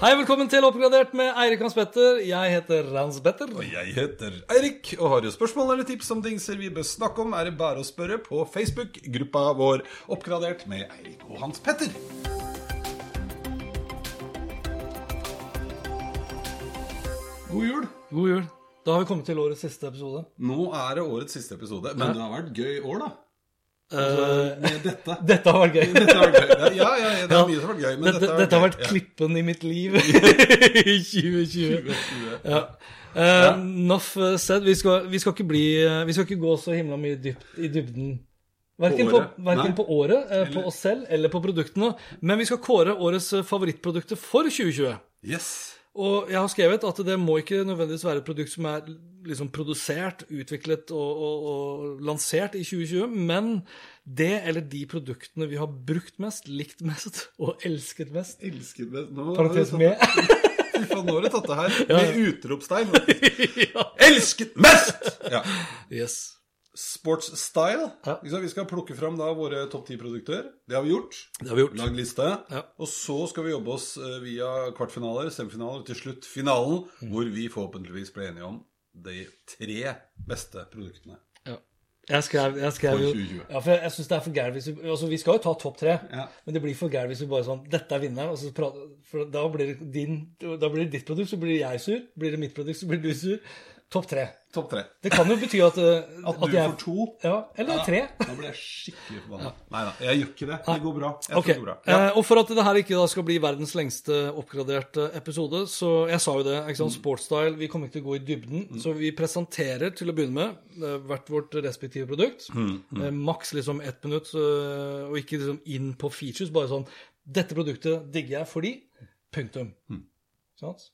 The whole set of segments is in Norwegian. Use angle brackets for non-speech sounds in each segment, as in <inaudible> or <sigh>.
Hei, velkommen til Oppgradert med Eirik Hans Petter. Jeg heter Hans Petter. Og jeg heter Eirik, og har du spørsmål eller tips om dingser vi bør snakke om, er det bare å spørre på Facebook-gruppa vår Oppgradert med Eirik og Hans Petter. God jul. God jul. Da har vi kommet til årets siste episode. Nå er det årets siste episode, men det har vært gøy år, da. Eh, dette. <laughs> dette har vært gøy. Dette har vært gøy. Ja, ja, ja, det er mye som har vært gøy, men dette, dette, dette har vært klippen i mitt liv <laughs> i 2020. Ja. Uh, Enough said. Vi skal, vi skal ikke bli eh, Vi skal ikke gå så himla mye dypt i dybden. Verken På på, året? verken på året, eh, på oss selv eller på produktene. Men vi skal kåre årets favorittprodukter for 2020. Yes. Og jeg har skrevet at det må ikke nødvendigvis være et produkt som er liksom produsert, utviklet og, og, og lansert i 2020, men det eller de produktene vi har brukt mest, likt mest <laughs> og elsket mest. Elsket mest. Nå Parentes med. <laughs> Fy faen, nå har du tatt det her Ja. med utropstegn. <laughs> ja. Elsket mest! Ja. Yes. Sports style. Ja. Vi skal plukke fram da våre topp ti produkter. Det har vi gjort. Det har vi gjort. Lagd liste. Ja. Og så skal vi jobbe oss eh, via kvartfinaler, semifinaler og til slutt finalen, Mm. hvor vi forhåpentligvis ble enige om de tre beste produktene. Ja. Jeg skrev, jeg skrev jo ja, for jeg, jeg synes det er for gærent hvis vi altså Vi skal jo ta topp tre, Ja. men det blir for gærent hvis vi bare sånn Dette er vinneren. Og så prater, for da blir, det din, da blir det ditt produkt, så blir jeg sur. Blir det mitt produkt, så blir du sur. Topp tre. Topp tre. Det kan jo bety at <laughs> uh, At du jeg, får to. Ja, eller tre. Da blir jeg skikkelig forbanna. Nei da, jeg gjør ikke det. Det går bra. Jeg Ok, tror det går bra. Ja. eh, Og for at det her ikke da skal bli verdens lengste oppgraderte episode, så jeg sa jo det, ikke Mm. sant, sportsstyle, vi kommer ikke til å gå i dybden, så vi presenterer til å begynne med eh, hvert vårt respektive produkt. Mm, Eh, Maks liksom ett minutt, og ikke liksom inn på features, bare sånn Dette produktet digger jeg fordi Punktum. Mm. Sant?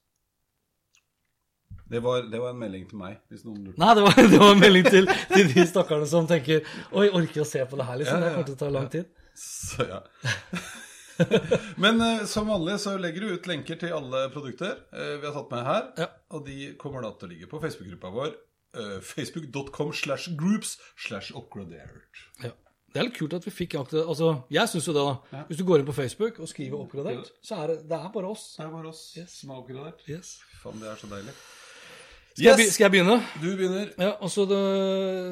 Det, var, det var en melding til meg, hvis noen lurer. Nei, det var, det var en melding til, til de stakkarene som tenker Oi, orker å se på det her, liksom? Det Ja, ja, kommer til å ta lang tid. Så ja. <laughs> Men eh, som vanlig så legger du ut lenker til alle produkter eh, vi har tatt med her. Og de kommer da til å ligge på Facebook-gruppa vår. eh, Facebook.com slash groups slash upgradert. Ja. Det er litt kult at vi fikk akkurat Altså, jeg syns jo det, da. Hvis du går inn på Facebook og skriver 'oppgradert', så er det, det er bare oss. Det er bare oss som er oppgradert. Yes. Faen, det er så deilig. Skal, jeg, skal jeg begynne? Du begynner. Ja, altså det,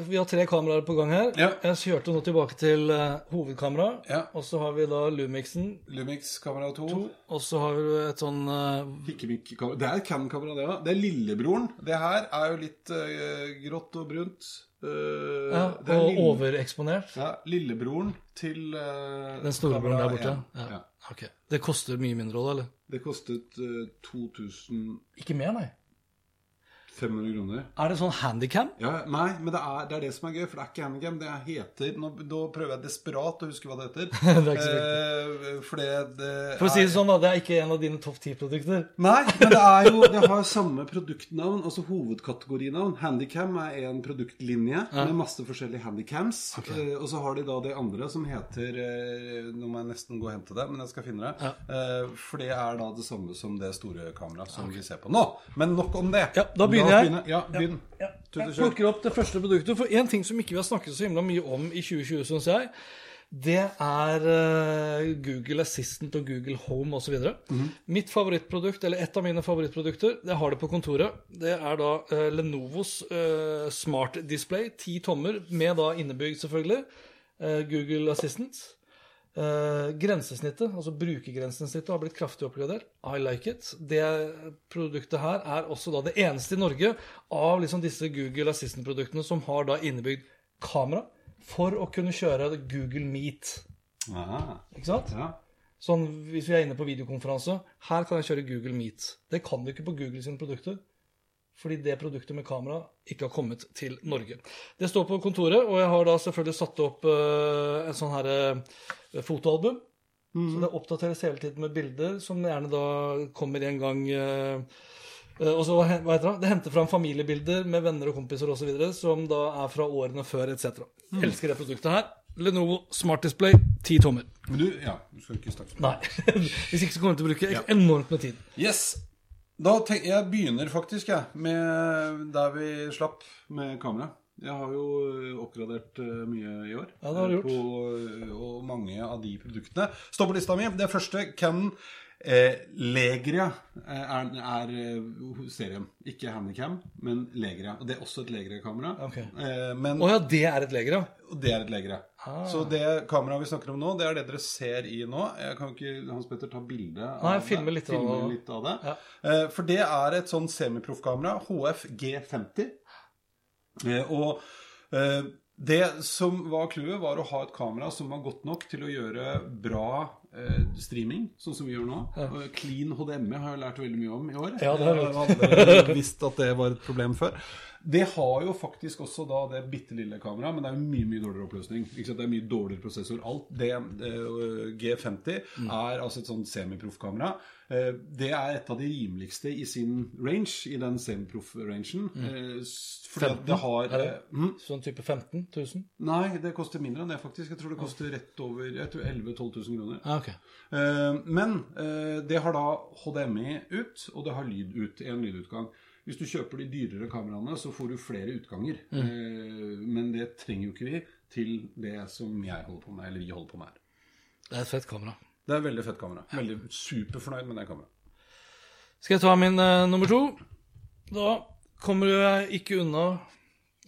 Vi har tre kameraer på gang her. Ja. Jeg kjørte nå tilbake til uh, hovedkamera. Ja. Og så har vi da Lumixen. Lumix kamera 2. Og så har vi et sånn uh, Hikkemikk-kamera. Det er et Canon-kamera, det òg. Det er lillebroren. Det her er jo litt uh, grått og brunt. Uh, ja, det Og lille- overeksponert. Ja, lillebroren til eh, Den storebroren kamera der borte. Ja. Ja. Ok. Det koster mye mindre òg, eller? Det kostet eh, 2500 Ikke mer, nei. Kroner. Er det sånn handycam? Ja, nei, men det er, det er det som er gøy, for det er ikke handycam. Det heter nå, Da prøver jeg desperat å huske hva det heter. <laughs> Det eh, for det, det For å si det sånn, da, det er ikke en av dine topp ti-produkter. Nei, men det er jo Det har <laughs> samme produktnavn, altså hovedkategorinavn. Handycam er en produktlinje med masse forskjellige handicams. Eh, og så har de da det andre som heter eh, Nå må jeg nesten gå og hente det, men jeg skal finne det. Eh, for det er da det samme som det store kameraet som vi ser på nå. Men nok om det. Ja, da begynner Oss jeg. Ja, begynn. Ja. ja. Jeg plukker opp det første produktet. For én ting som ikke vi har snakket så himla mye om i 2020, syns jeg, det er eh, Google Assistant og Google Home osv. Mhm. Mitt favorittprodukt, eller et av mine favorittprodukter, det har det på kontoret. Det er da uh, Lenovos uh, Smart Display, 10 tommer, med da innebygd, selvfølgelig, uh, Google Assistant. Eh, grensesnittet, altså brukergrensesnittet, har blitt kraftig oppgradert. I like it. Det produktet her er også da det eneste i Norge av liksom disse Google Assistant-produktene som har da innebygd kamera for å kunne kjøre Google Meet. Aha. Ikke sant? Ja. Sånn hvis vi er inne på videokonferanse, her kan jeg kjøre Google Meet. Det kan du ikke på Google sine produkter. Fordi det produktet med kamera ikke har kommet til Norge. Det står på kontoret, og jeg har da selvfølgelig satt opp uh, en sånn her uh, fotoalbum. Mm. Så det oppdateres hele tiden med bilder som gjerne da kommer en gang uh, og så, hva heter det? Det henter fram familiebilder med venner og kompiser osv. som da er fra årene før etc. Mm. Elsker det produktet her. Lenovo Smart Display 10 tommer. Men du, ja, du skal ikke snakke Nei. <laughs> Hvis ikke så kommer du til å bruke enormt med tid. Yes. Da tenk, Jeg begynner faktisk jeg, med der vi slapp med kamera. Jeg har jo oppgradert eh, mye i år. Ja, det har du gjort. På, og mange av de produktene står på lista mi. Det første Canon Eh, Legria eh, er, er, eh, serien. Ikke Handicam, men Legria. Og det er også et Legria-kamera. Okay. Eh, oh, ja, det er et Legria? Det er et Legria. Ah. Så det kameraet vi snakker om nå, det er det dere ser i nå. Jeg kan ikke Hans Petter ta bilde av Nei, filme litt, filme av, litt av det. Ja. Eh, for det er et sånn semiproffkamera. HF G50. Eh, og det som var clouet, var å ha et kamera som var godt nok til å gjøre bra eh, streaming, sånn som vi gjør nå. Ja. Clean HDMI har jeg lært veldig mye om i år. Ja, det har jeg <laughs> visst at det var et problem før. Det har jo faktisk også da det bitte lille kameraet, men det er jo mye mye dårligere oppløsning. Det er mye dårligere prosessor. Alt det, det G50 mm. er altså et sånn semiproffkamera. Eh, det er et av de rimeligste i sin range, i den semiproff-rangen. Mm. Eh, det har det, mm? Sånn type 15 000? Nei, det koster mindre enn det, faktisk. Jeg tror det koster rett over 11 000-12 000 kroner. Ah, okay. Eh, men det har da HDMI ut, og det har lyd ut. En lydutgang. Hvis du kjøper de dyrere kameraene, så får du flere utganger. Mm. Eh, men det trenger jo ikke vi til det som jeg holder på med, eller vi holder på med her. Det er et fett kamera. Det er et veldig fett kamera. Veldig superfornøyd med det kameraet. Skal jeg ta min uh, nummer to? Da kommer jeg ikke unna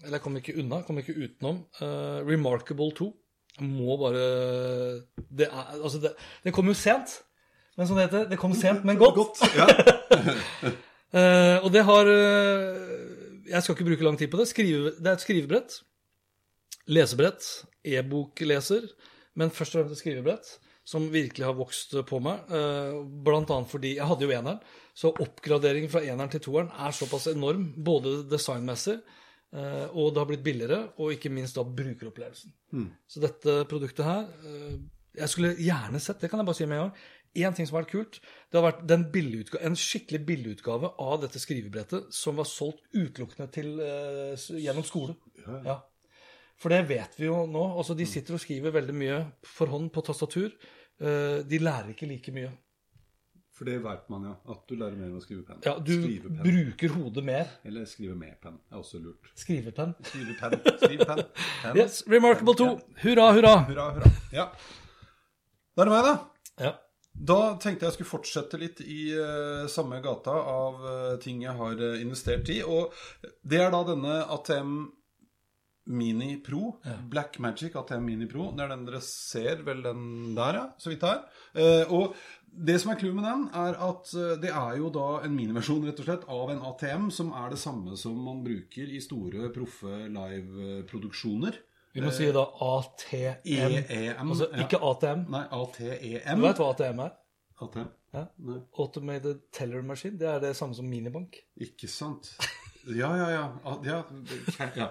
Eller jeg kommer ikke unna, kommer ikke utenom uh, Remarkable 2. Jeg må bare Det, er, altså det, det kom jo sent. Men det heter, det kom sent, men godt. godt ja. Uh, <laughs> og det har Jeg skal ikke bruke lang tid på det. Skrive, det er et skrivebrett. Lesebrett. E-bokleser. Men først og fremst et skrivebrett som virkelig har vokst på meg. Uh, blant annet fordi Jeg hadde jo eneren. Så oppgraderingen fra eneren til toeren er såpass enorm, både designmessig uh, og det har blitt billigere, og ikke minst da brukeropplevelsen. Mm. Så dette produktet her Jeg skulle gjerne sett, det kan jeg bare si med en gang, én ting som har vært kult, det har vært en skikkelig billigutgave av dette skrivebrettet som var solgt utelukkende til, gjennom skole. Ja. ja. For det vet vi jo nå. Altså, de sitter og skriver veldig mye for hånd på tastatur. Uh, de lærer ikke like mye. For det vet man, ja. At du lærer mer enn å skrive penn. Ja, du Skrivepenn. bruker hodet mer. Eller skrive med penn. er også lurt. Skrivepenn. Skrivepenn. Skrivepenn. <laughs> Yes, Remarkable 2. Hurra, hurra. Hurra, hurra. Ja. Da er det meg, da. Ja. Da tenkte jeg skulle fortsette litt i uh, samme gata av uh, ting jeg har uh, investert i. Og det er da denne ATM Mini Pro. Ja. Black Magic ATM Mini Pro. Det er den dere ser, vel den der, ja, så vidt her. og det som er clouet med den, er at det er jo da en miniversjon rett og slett av en ATM som er det samme som man bruker i store, proffe liveproduksjoner. Vi må si da ATM. EEM. Altså ikke ATM. Nei, ATEM. Du vet hva ATM er? ATM? Ja. Nei. Automated Teller Machine. Det er det samme som minibank. Ikke sant. Ja, ja, ja. ja, ja.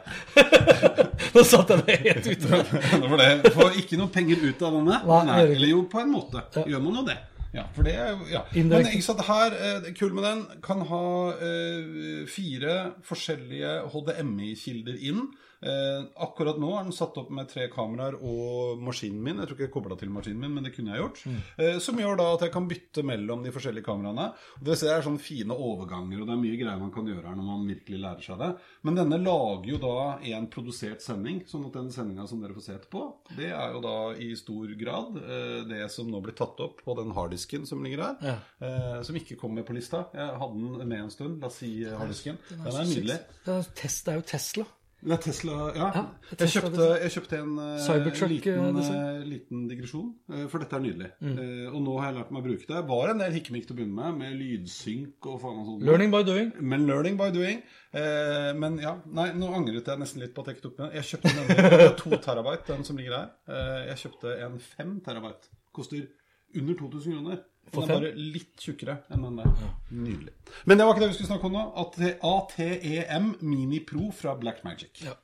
<laughs> Nå satt jeg meg helt ute. For det får ikke noe penger ut av denne. Nei, eller jo, på en måte. Gjør man jo det. Ja, for det ja. Men ikke sant, her, eh, kul med den, kan ha eh, fire forskjellige HDMI-kilder inn. Eh, akkurat nå er den satt opp med tre kameraer og maskinen min. Jeg tror ikke jeg kobla til maskinen min, men det kunne jeg gjort. Mm. Eh, som gjør da at jeg kan bytte mellom de forskjellige kameraene. Og det ser jeg er sånne fine overganger, og det er mye greier man kan gjøre her når man virkelig lærer seg det. Men denne lager jo da en produsert sending, sånn at den sendinga som dere får se etterpå, det er jo da i stor grad eh, det som nå blir tatt opp på den harddisken som ligger her. Ja. Eh, som ikke kommer på lista. Jeg hadde den med en stund. La oss si harddisken. Den er nydelig. Det er jo Tesla. Det er Tesla, ja. ja jeg, kjøpte, jeg, kjøpte, en uh, liten, uh, liten, digresjon, for dette er nydelig. Mm. og nå har jeg lært meg å bruke det. Var en del hikkemikk til å begynne med, med lydsynk og faen og sånt. Learning by doing. Men learning by doing. men ja, nei, nå angret jeg nesten litt på at jeg ikke tok med Jeg kjøpte en to terabyte, den som ligger her. jeg kjøpte en fem terabyte. Koster under 2000 kroner. Den er bare litt tjukkere enn den der. Nydelig. Men det var ikke det vi skulle snakke om nå. At ATEM Mini Pro fra Blackmagic. Ja.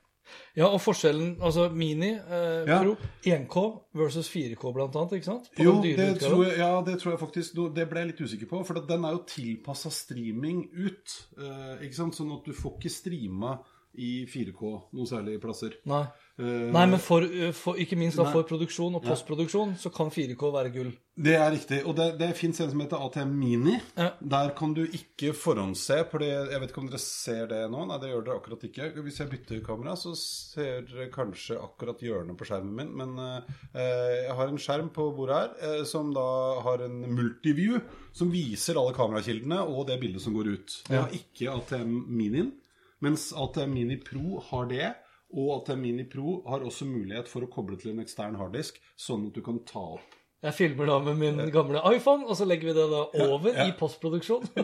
Ja, og forskjellen Altså Mini eh, Ja. Pro 1K versus 4K, blant annet, ikke sant? På Jo, det tror, jeg, ja, det tror jeg faktisk Det ble jeg litt usikker på. For den er jo tilpassa streaming ut. eh, ikke sant? Sånn at du får ikke streama i 4K noen særlige plasser. Nei. Eh, Nei, men for, eh, for, ikke minst da for produksjon og postproduksjon så kan 4K være gull. Det er riktig. Og det, det fins en som heter ATM Mini. Ja. Der kan du ikke forhåndsse. Fordi jeg vet ikke om dere ser det nå. Nei, det gjør dere akkurat ikke. Hvis jeg bytter kamera, så ser dere kanskje akkurat hjørnet på skjermen min. Men uh, jeg har en skjerm på bordet her uh, som da har en multiview som viser alle kamerakildene og det bildet som går ut. Det har ikke ATM Minien. Mens ATM Mini Pro har det. Og ATM Mini Pro har også mulighet for å koble til en ekstern harddisk, sånn at du kan ta opp Jeg filmer da med min gamle iPhone, og så legger vi det da over ja. i postproduksjon. <laughs>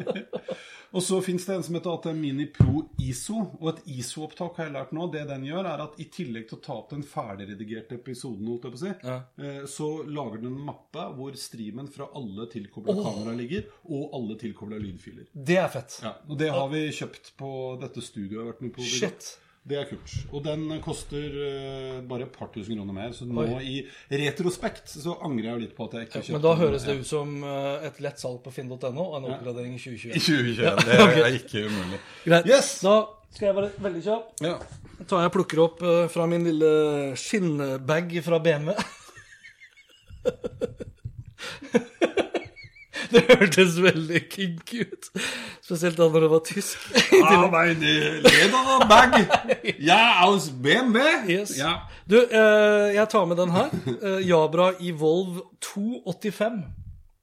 Og så fins det en som heter ATM Mini Pro ISO. Og et ISO-opptak har jeg lært nå. Det den gjør, er at i tillegg til å ta opp den ferdigredigerte episoden, holdt jeg på å si, Ja. eh, så lager den en mappe hvor streamen fra alle tilkobla kamera ligger, og alle tilkobla lydfiler. Det er fett. Ja, og det har vi kjøpt på dette studioet jeg har vært med på. Shit. Det er kult. Og den koster uh, bare et par tusen kroner mer. Så nå Oi. i retrospekt så angrer jeg litt på at jeg ikke kjøpte den. Men da høres det ut som eh, et lett salg på finn.no og en oppgradering i I 2021. 2021. Det er <laughs> ikke umulig. Greit. Yes! Da skal jeg være veldig kjapp. Ja. Tar jeg plukker opp eh, fra min lille skinnbag fra BMW. <laughs> <laughs> Det hørtes veldig kinky ut. Spesielt da når det var tysk. <laughs> Ja, mein Lederbag. <laughs> Ja, aus BMW. Yes. Ja. Du, eh, jeg tar med den her. Eh, Jabra Evolve 285.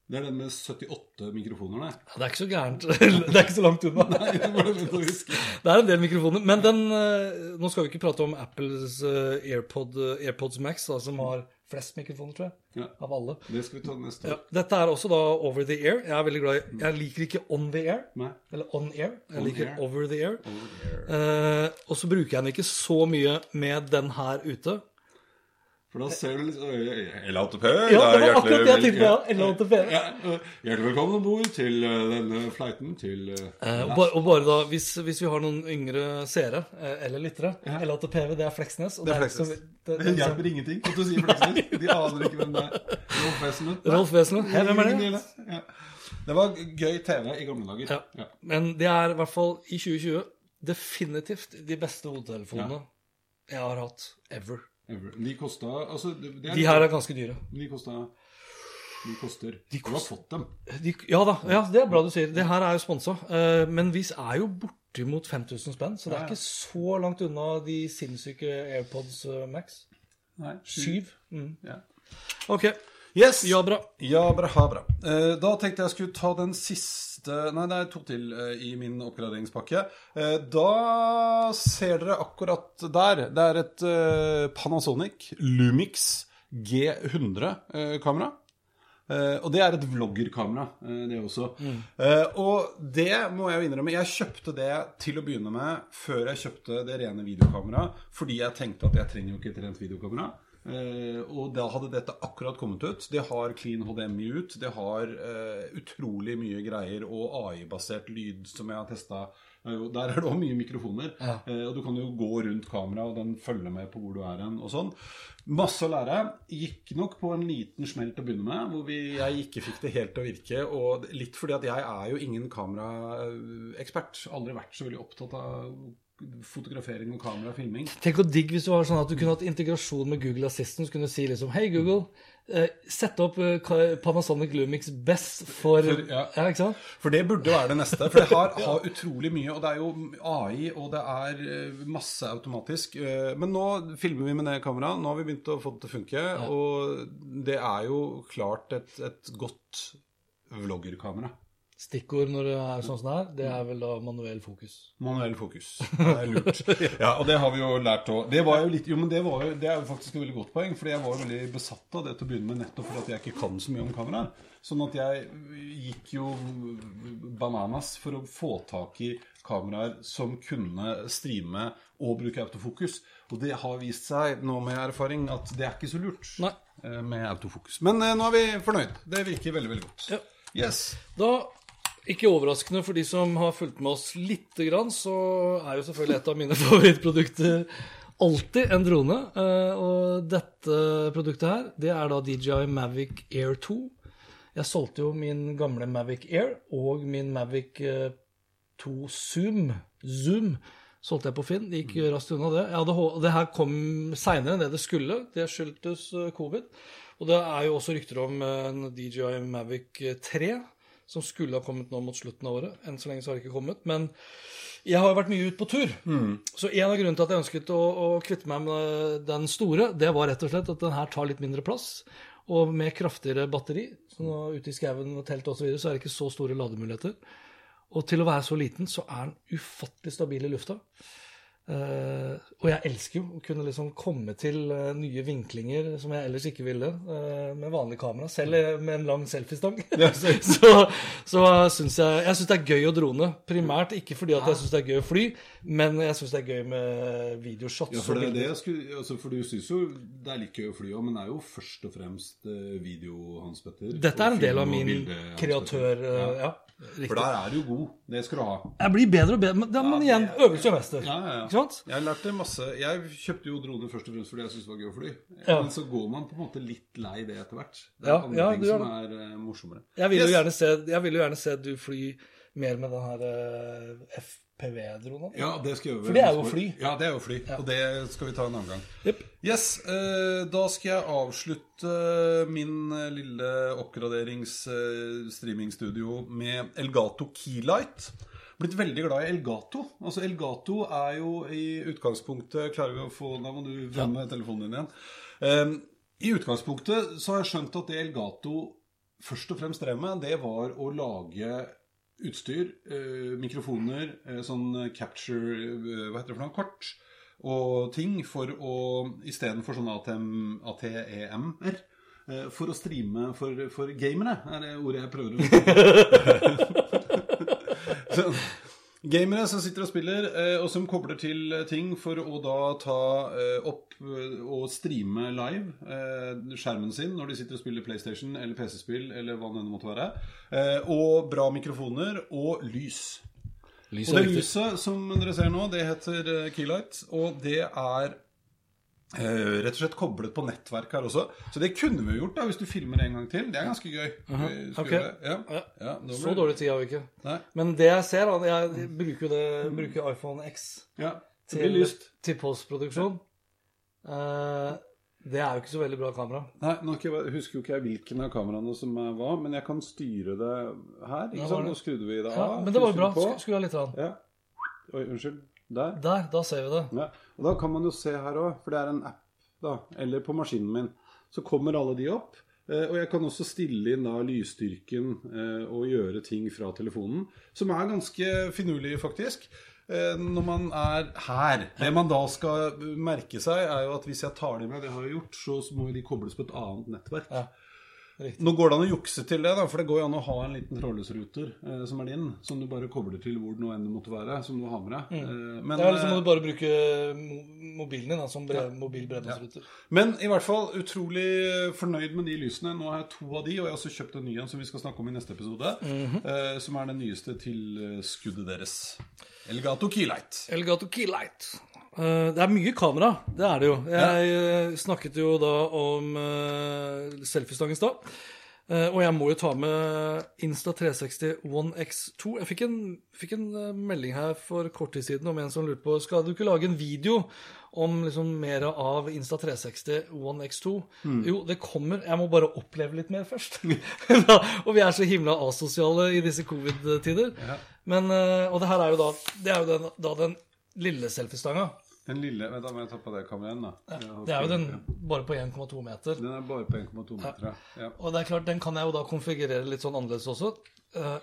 Det er den med 78 mikrofoner, det. Ja, det er ikke så gærent. Det er ikke så langt unna. Nei, det er en del mikrofoner. Men den eh, Nå skal vi ikke prate om Apples eh, AirPod, eh, AirPods Max, da, som har flest mikrofoner, tror jeg. Ja. Av alle. Det skal vi ta neste Ja, dette er også da over the air. Jeg er veldig glad i Jeg liker ikke on the air. Nei. Eller on air. Jeg On liker air. over the air. air. Eh, og så bruker jeg den ikke så mye med den her ute. For da ser du liksom LATP. Ja, det var akkurat det jeg tenkte. Ja. LATP. Ja, hjertelig velkommen om bord til eh, denne flighten til eh, og, bare, og bare da, hvis, hvis vi har noen yngre seere eh, eller lyttere LATPV, det er Fleksnes. Og Det er Fleksnes. det- Det det- hjelper ingenting at du sier Fleksnes. De aner ikke hvem det er. Rolf Wesenlund. Rolf Wesenlund. Hvem er det? Ja. Det var gøy TV i gamle dager. Ja. Ja. Men det er i hvert fall i 2020 definitivt de beste hodetelefonene jeg har hatt ever. Ever. De kosta altså, De her er ganske dyre. De kosta De koster Du har fått dem. De, ja da, ja, det er bra du sier. Det her er jo sponsa. Eh, men vi er jo bortimot 5000 spenn, så det er ikke så langt unna de sinnssyke AirPods eh, Max. Nei, Syv. Mm. Ja. Ok. Yes. Ja, bra. Ja, bra, ha bra. Eh, da tenkte jeg skulle ta den siste Nei, det er to til eh, i min oppgraderingspakke. Eh, da ser dere akkurat der. Det er et Panasonic Lumix G100-kamera. Eh, og det er et vloggerkamera, eh, det også. Eh, og det må jeg jo innrømme. Jeg kjøpte det til å begynne med før jeg kjøpte det rene videokameraet, fordi jeg tenkte at jeg trenger jo ikke et rent videokamera. Eh, og da hadde dette akkurat kommet ut. Det har clean HDMI ut. Det har eh, utrolig mye greier og AI-basert lyd som jeg har testa. Der er det òg mye mikrofoner. Ja. Eh, og du kan jo gå rundt kameraet, og den følger med på hvor du er hen. og sånn. Masse å lære. Gikk nok på en liten smell til å begynne med, hvor vi, jeg ikke fikk det helt til å virke. Og litt fordi at jeg er jo ingen kameraekspert. Aldri vært så veldig opptatt av fotografering og kamerafilming. Tenk hvor digg hvis du var sånn at du kunne hatt integrasjon med Google Assistant. Så kunne du si liksom Hei, Google. Eh, sett opp eh, Panasonic Lumix best for, For- ja. ja. ikke sant? For det burde være det neste. For det har, har utrolig mye. Og det er jo AI, og det er eh, masse automatisk. Eh, Men nå filmer vi med det kameraet. Nå har vi begynt å få det til å funke. Og det er jo klart et, et godt vloggerkamera. Stikkord når det er sånn som det er, det er vel da manuell fokus. Manuell fokus. Det er lurt. Ja, og det har vi jo lært òg. Det var jo litt Jo, men det, var jo, det er jo faktisk et veldig godt poeng, fordi jeg var jo veldig besatt av det til å begynne med, nettopp fordi at jeg ikke kan så mye om kameraer. Sånn at jeg gikk jo bananas for å få tak i kameraer som kunne streame og bruke autofokus. Og det har vist seg nå med erfaring at det er ikke så lurt Nei. eh, med autofokus. Men eh, nå er vi fornøyd. Det virker veldig, veldig godt. Ja. Yes. Da, ikke overraskende for de som har fulgt med oss lite grann, så er jo selvfølgelig et av mine <laughs> favorittprodukter alltid en drone. Eh, Og dette produktet her, det er da DJI Mavic Air 2. Jeg solgte jo min gamle Mavic Air og min Mavic eh, 2 Zoom. Zoom solgte jeg på Finn. Gikk raskt unna det. Hadde, det her kom seinere enn det det skulle. Det skyldtes eh, covid. Og det er jo også rykter om eh, en DJI Mavic 3 som skulle ha kommet nå mot slutten av året. Enn så lenge så har det ikke kommet. Men jeg har jo vært mye ute på tur. Så en av grunnene til at jeg ønsket å, å kvitte meg med den store, det var rett og slett at den her tar litt mindre plass. Og med kraftigere batteri, så nå ute i skauen og telt osv., så, så er det ikke så store lademuligheter. Og til å være så liten, så er den ufattelig stabil i lufta. Eh, og jeg elsker jo å kunne liksom komme til uh, nye vinklinger som jeg ellers ikke ville uh, med vanlig kamera, selv med en lang selfiestang. <laughs> <laughs> så så syns jeg Jeg syns det er gøy å drone. Primært ikke fordi at jeg syns det er gøy å fly, men jeg syns det er gøy med videoshots. Ja, for det er det jeg skulle altså, For du syns jo det er litt gøy å fly òg, men det er jo først og fremst video, Hans Petter. Dette er en del av min kreatør... Eh, Ja. Ja, For der er du god. Det skal du ha. Jeg blir bedre og bedre, men, da, men igjen, øvelse gjør mester. Ja, ja, ja. Ikke sant? Jeg lærte masse Jeg kjøpte jo drone først og fremst fordi jeg syntes det var gøy å fly. Ja. Men så går man på en måte litt lei det etter hvert. Det er Ja, andre ja, ting som er uh, morsommere. Jeg vil jo Yes. gjerne se, jeg vil jo gjerne se du fly mer med den her eh, FPV-dronen. Ja, det skal vi gjøre. For det er jo fly. Ja, det er jo fly. Og det skal vi ta en annen gang. Yep. Yes, eh, da skal jeg avslutte min eh, lille oppgraderings-streamingstudio med Elgato Keylight. Blitt veldig glad i Elgato. Altså Elgato er jo i utgangspunktet Klarer vi å få Da må du fremme telefonen din igjen. Eh, I utgangspunktet så har jeg skjønt at det Elgato først og fremst drev med, det var å lage utstyr, eh, mikrofoner, eh, sånn capture eh, Hva heter det for noe? Kort og ting for å Istedenfor sånn ATM, ATEM-er. For å streame for, for gamere, er det ordet jeg prøver å <laughs> Så, Gamere som sitter og spiller, eh, og som kobler til ting for å da ta eh, opp eh, og streame live eh, skjermen sin når de sitter og spiller PlayStation eller PC-spill eller hva det enn måtte være. Eh, og bra mikrofoner og lys. Lys Og det lyset som dere ser nå, det heter eh, Keylight, og det er eh, rett og slett koblet på nettverk her også. Så det kunne vi gjort da hvis du filmer en gang til. Det er ganske gøy. Uh -huh. okay. Ja. Ja. Ja, blir... Så dårlig tid har vi ikke. Nei. Men det jeg ser, da Jeg bruker det, bruker iPhone X Ja, til, til postproduksjon. Uh, det er jo ikke så veldig bra kamera. Nei, nå husker husker jo ikke jeg hvilken av kameraene som var, men jeg kan styre det her. Ikke sant? Nå skrudde vi det av. men det var jo bra. Skru ha litt. Rann. Ja. Oi, unnskyld. Der. Der, da ser vi det. Ja. Og da kan man jo se her òg, for det er en app, da, eller på maskinen min. Så kommer alle de opp. eh, Og jeg kan også stille inn da lysstyrken eh, og gjøre ting fra telefonen. Som er ganske finurlig, faktisk. eh, Når man er her. Det man da skal merke seg, er jo at hvis jeg tar dem med, det har jeg gjort, så må de kobles på et annet nettverk. Ja, riktig. Nå går det an å jukse til det, da, for det går jo an å ha en liten trådløsruter eh, som er din, som du bare kobler til hvor nå enn det måtte være, som du har med deg. Eh, men, Det er liksom må eh, du bare bruke mobilen din da, som brev, mobil bredbåndsruter. Men i hvert fall utrolig fornøyd med de lysene. Nå har jeg to av de, og jeg har også kjøpt en ny en som vi skal snakke om i neste episode. eh, som er den nyeste til skuddet deres. Elgato Keylight. Elgato Keylight. Eh, det er mye kamera, det er det jo. Jeg ja. snakket jo da om uh, selfiestang i stad. Eh, og jeg må jo ta med Insta360 One X2. Jeg fikk en, fikk en eh, melding her for kort tid siden om en som lurte på Skal du ikke lage en video om liksom mer av Insta360 One X2. Jo, det kommer. Jeg må bare oppleve litt mer først. <laughs> og vi er så himla asosiale i disse covid-tider. Men, eh, Og det her er jo da Det er jo den, da den lille selfiestanga. Den lille Vent, da må jeg ta på det kameraet igjen, da. Ja, Det er jo den bare på 1,2 meter. Den er bare på 1,2 meter. Ja. Ja. Og det er klart, den kan jeg jo da konfigurere litt sånn annerledes også. Eh,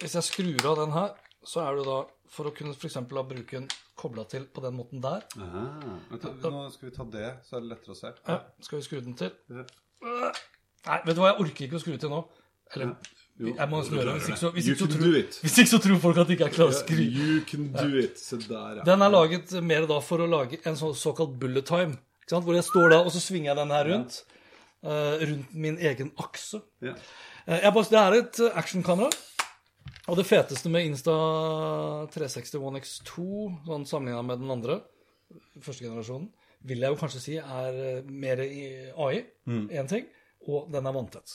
hvis jeg skrur av den her, så er det da for å kunne f.eks. bruke den kobla til på den måten der. Ah, du, nå skal vi ta det, så er det lettere å se. Ja, skal vi skru den til? Nei, vet du hva, jeg orker ikke å skru til nå. Eller jeg må nesten. Hvis ikke så, hvis ikke så, tror, hvis ikke så tror folk at de ikke er klare å skrive. You can do it. Se der, ja. Den er laget mer da for å lage en så, såkalt bullet time. Ikke sant? Hvor jeg står da, og så svinger jeg den her rundt. Uh, rundt min egen akse. Jeg bare, det er et actionkamera. Og det feteste med Insta 360 One X2, sånn sammenligna med den andre, første generasjonen, vil jeg jo kanskje si er eh, mer i AI, én ting, og den er vanntett.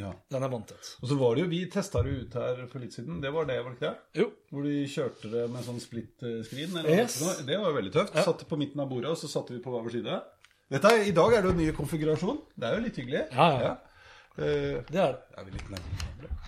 Ja. Den er vanntett. Og så var det jo, Vi testa det ut her for litt siden. Det var det, var det ikke det? Jo. Hvor de kjørte det med sånn split eh, noe Yes. sånt. Det var jo veldig tøft. Satt på midten av bordet, og så satte vi på hver vår side. Dette I dag er det jo en ny konfigurasjon. Det er jo litt hyggelig. Ja, ja. Eh, Det er det. er vi litt nærmere.